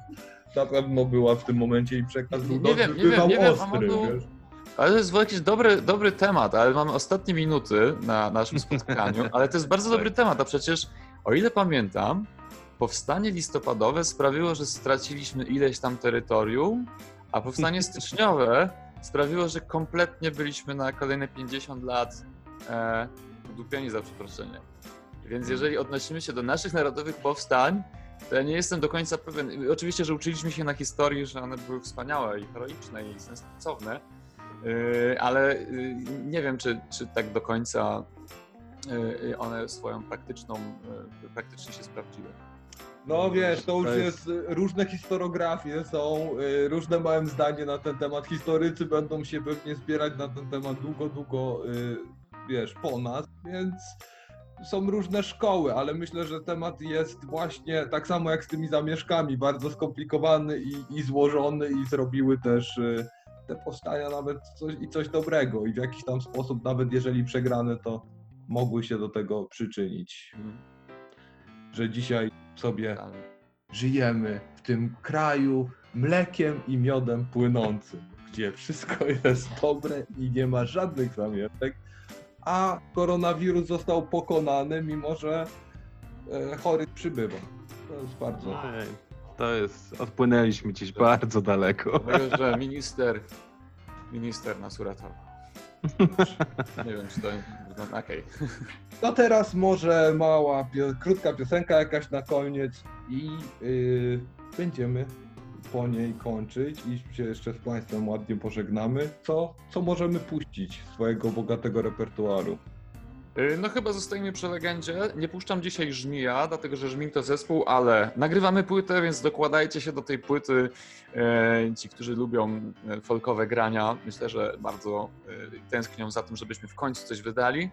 na pewno była w tym momencie i przekaz był Nie wiem, nie bywał wiem, nie wiem, ostry, mam wiesz. Ale to jest jakiś dobry, dobry temat, ale mamy ostatnie minuty na naszym spotkaniu, ale to jest bardzo dobry temat, a przecież o ile pamiętam, powstanie listopadowe sprawiło, że straciliśmy ileś tam terytorium, a powstanie styczniowe sprawiło, że kompletnie byliśmy na kolejne 50 lat e, za przeproszenie. Więc jeżeli odnosimy się do naszych narodowych powstań, to ja nie jestem do końca pewien. Oczywiście, że uczyliśmy się na historii, że one były wspaniałe i heroiczne i sensowne, yy, ale yy, nie wiem, czy, czy tak do końca yy, one swoją praktyczną, praktycznie się sprawdziły. No wiesz, to już jest, jest- różne historiografie są, y, różne mają zdanie na ten temat. Historycy będą się pewnie zbierać na ten temat długo, długo, y, wiesz, po nas, więc są różne szkoły, ale myślę, że temat jest właśnie tak samo jak z tymi zamieszkami, bardzo skomplikowany i, i złożony i zrobiły też y, te powstania nawet coś, i coś dobrego i w jakiś tam sposób, nawet jeżeli przegrane, to mogły się do tego przyczynić. Że dzisiaj sobie żyjemy w tym kraju mlekiem i miodem płynącym, gdzie wszystko jest dobre i nie ma żadnych zamieszek, a koronawirus został pokonany, mimo że e, chorych przybywa. To jest bardzo. Ej, To jest, odpłynęliśmy gdzieś bardzo daleko. Dlatego, że minister, minister nas uratował. Nie wiem, czy to... no. No teraz może mała, pio- krótka piosenka jakaś na koniec i yy, będziemy po niej kończyć i się jeszcze z Państwem ładnie pożegnamy. Co, co możemy puścić z swojego bogatego repertuaru? Y, No chyba zostajemy przy legendzie. Nie puszczam dzisiaj Żmija, dlatego że Żmij to zespół, ale nagrywamy płytę, więc dokładajcie się do tej płyty. E, Ci, którzy lubią e, folkowe grania, myślę, że bardzo tęsknią za tym, żebyśmy w końcu coś wydali.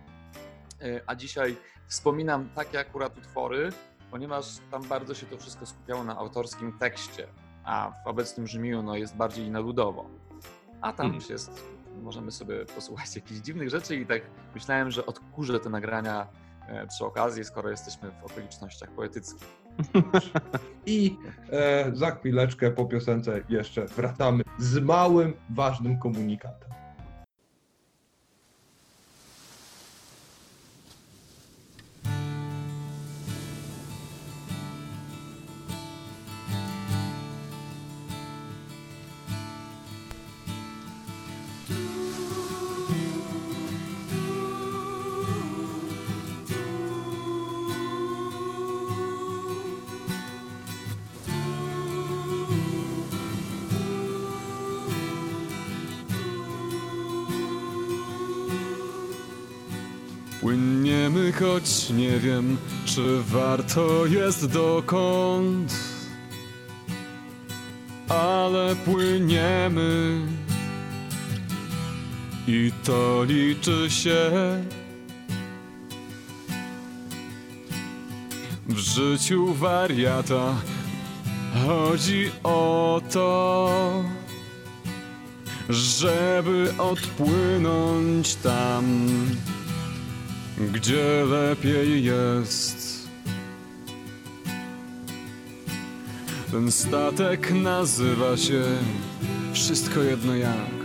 A dzisiaj wspominam takie akurat utwory, ponieważ tam bardzo się to wszystko skupiało na autorskim tekście, a w obecnym Żmiju no, jest bardziej na ludowo. A tam Mhm. już jest, możemy sobie posłuchać jakichś dziwnych rzeczy i tak myślałem, że odkurzę te nagrania e, przy okazji, skoro jesteśmy w okolicznościach poetyckich. I e, za chwileczkę po piosence jeszcze wracamy z małym, ważnym komunikatem. Choć nie wiem, czy warto jest dokąd. Ale płyniemy i to liczy się. W życiu wariata chodzi o to, żeby odpłynąć tam gdzie lepiej jest. Ten statek nazywa się wszystko jedno jak.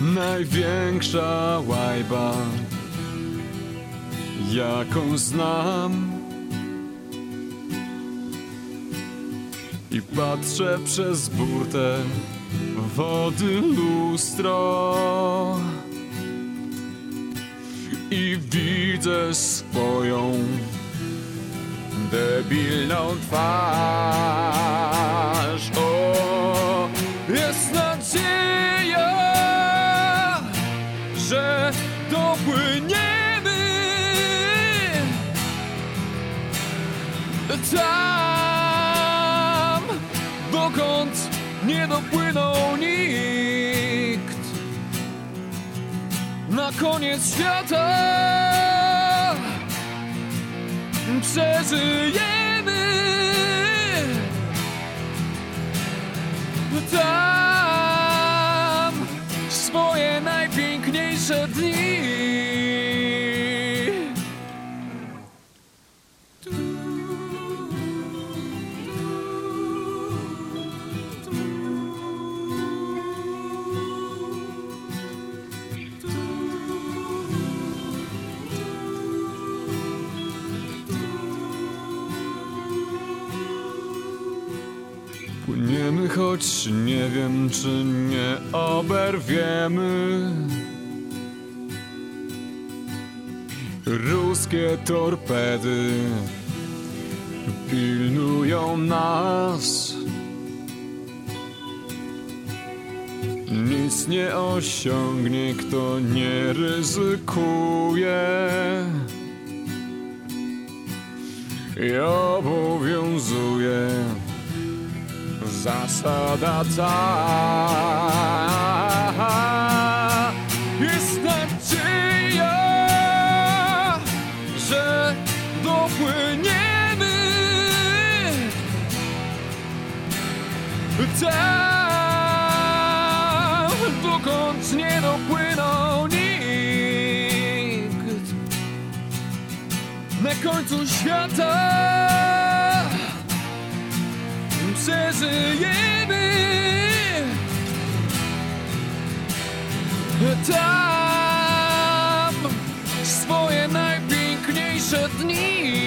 Największa łajba, jaką znam. I patrzę przez burtę wody lustro i widzę swoją debilną twarz. O, jest nadzieja, że dopłyniemy tam, nie dopłynął nikt. Na koniec świata przeżyjemy tam swoje najpiękniejsze dni. Choć nie wiem, czy nie oberwiemy. Ruskie torpedy pilnują nas. Nic nie osiągnie, kto nie ryzykuje. I obowiązuje zasada ta. Jest nadzieja, że dopłyniemy. Tam, dokąd nie dopłynął nikt. Na końcu świata przeżyjemy tam swoje najpiękniejsze dni.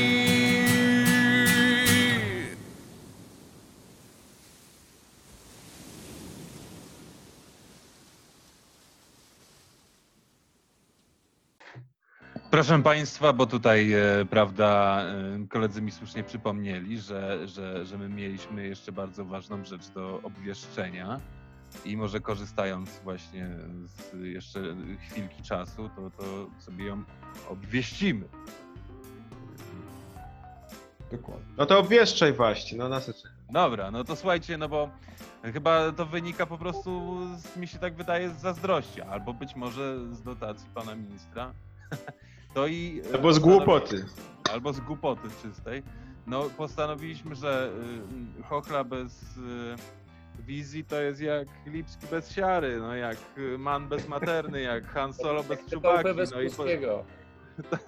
Proszę Państwa, bo tutaj, e, prawda, e, koledzy mi słusznie przypomnieli, że, że, że my mieliśmy jeszcze bardzo ważną rzecz do obwieszczenia. i może korzystając właśnie z jeszcze chwilki czasu, to, to sobie ją obwieścimy. Dokładnie. No to obwieszczaj właśnie, no na. Dobra, no to słuchajcie, no bo chyba to wynika po prostu, z, mi się tak wydaje, z zazdrości, albo być może z dotacji pana ministra. To i... e, Albo z głupoty. Albo z głupoty czystej. No postanowiliśmy, że y, chochla bez y, wizji to jest jak Lipski bez siary, no jak y, Man bez materny, jak Han Solo bez czubaki. bez No i po, polskiego.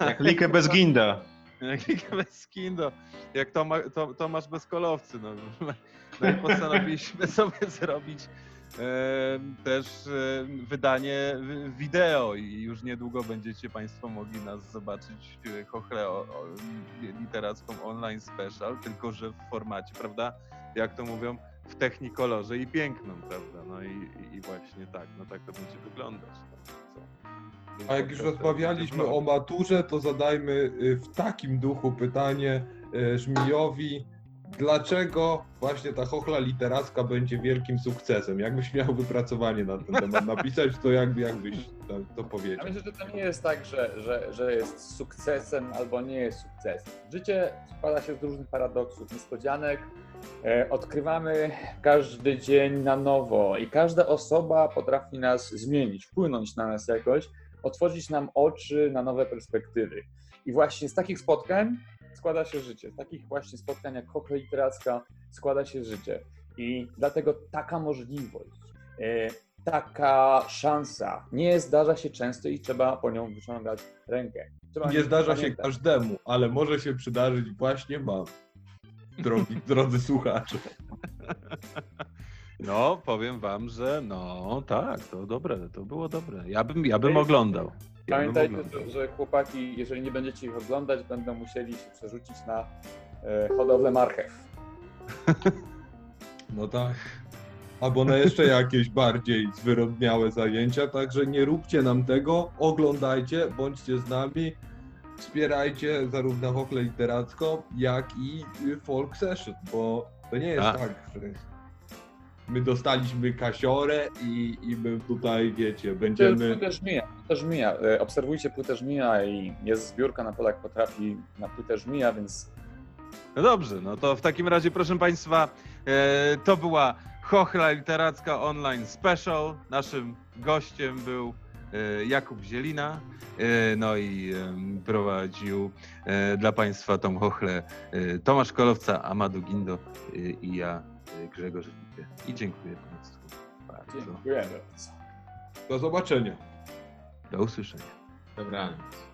Jak Likę bez ginda. jak Liga bez Skindo, jak Toma, to, Tomasz bez kolowcy. No. no i postanowiliśmy sobie zrobić też e, wydanie wi- wideo i już niedługo będziecie Państwo mogli nas zobaczyć e, chochlę o, o, literacką online special, tylko że w formacie, prawda, jak to mówią, w technikolorze i piękną, prawda, no i, i- właśnie tak, no tak to będzie wyglądać. A jak już rozmawialiśmy o maturze, to zadajmy y, w takim duchu pytanie y, Żmijowi. Dlaczego właśnie ta chochla literacka będzie wielkim sukcesem? Jakbyś miał wypracowanie na ten temat napisać, to jakby, jakbyś to, to Ja powiedział? myślę, że to nie jest tak, że, że, że jest sukcesem albo nie jest sukcesem. Życie składa się z różnych paradoksów, niespodzianek. E, odkrywamy każdy dzień na nowo i każda osoba potrafi nas zmienić, wpłynąć na nas jakoś, otworzyć nam oczy na nowe perspektywy. I właśnie z takich spotkań składa się życie. Z takich właśnie spotkań jak Chochla Literacka składa się życie. I dlatego taka możliwość, e, taka szansa nie zdarza się często i trzeba po nią wyciągać rękę. Trzeba Nie zdarza się pamiętać. każdemu, ale może się przydarzyć właśnie wam, drogi, drodzy słuchacze. No, powiem wam, że no tak, to dobre, to było dobre. Ja bym, ja bym oglądał. Ja bym Pamiętajcie, oglądał. że, że chłopaki, jeżeli nie będziecie ich oglądać, będą musieli się przerzucić na e, hodowlę marchew. No tak. Albo na jeszcze jakieś bardziej zwyrodniałe zajęcia, także nie róbcie nam tego, oglądajcie, bądźcie z nami, wspierajcie zarówno Hochlę Literacką, jak i Folk Session, bo to nie jest Tak. tak, że my dostaliśmy kasiorę i, i my tutaj, wiecie, będziemy... Płytę żmija, płytę żmija. E, Obserwujcie płytę żmija i jest zbiórka na Polak Potrafi na płytę żmija, więc No dobrze, no to w takim razie, proszę Państwa, e, to była Chochla Literacka Online Special. Naszym gościem był e, Jakub Zielina, no i prowadził dla Państwa tą chochlę Tomasz Kolowca, Amadu Gindo i ja, Grzegorz Wipie. I dziękuję Państwu bardzo. dziękujemy bardzo. Do zobaczenia. Do usłyszenia. Dobranoc.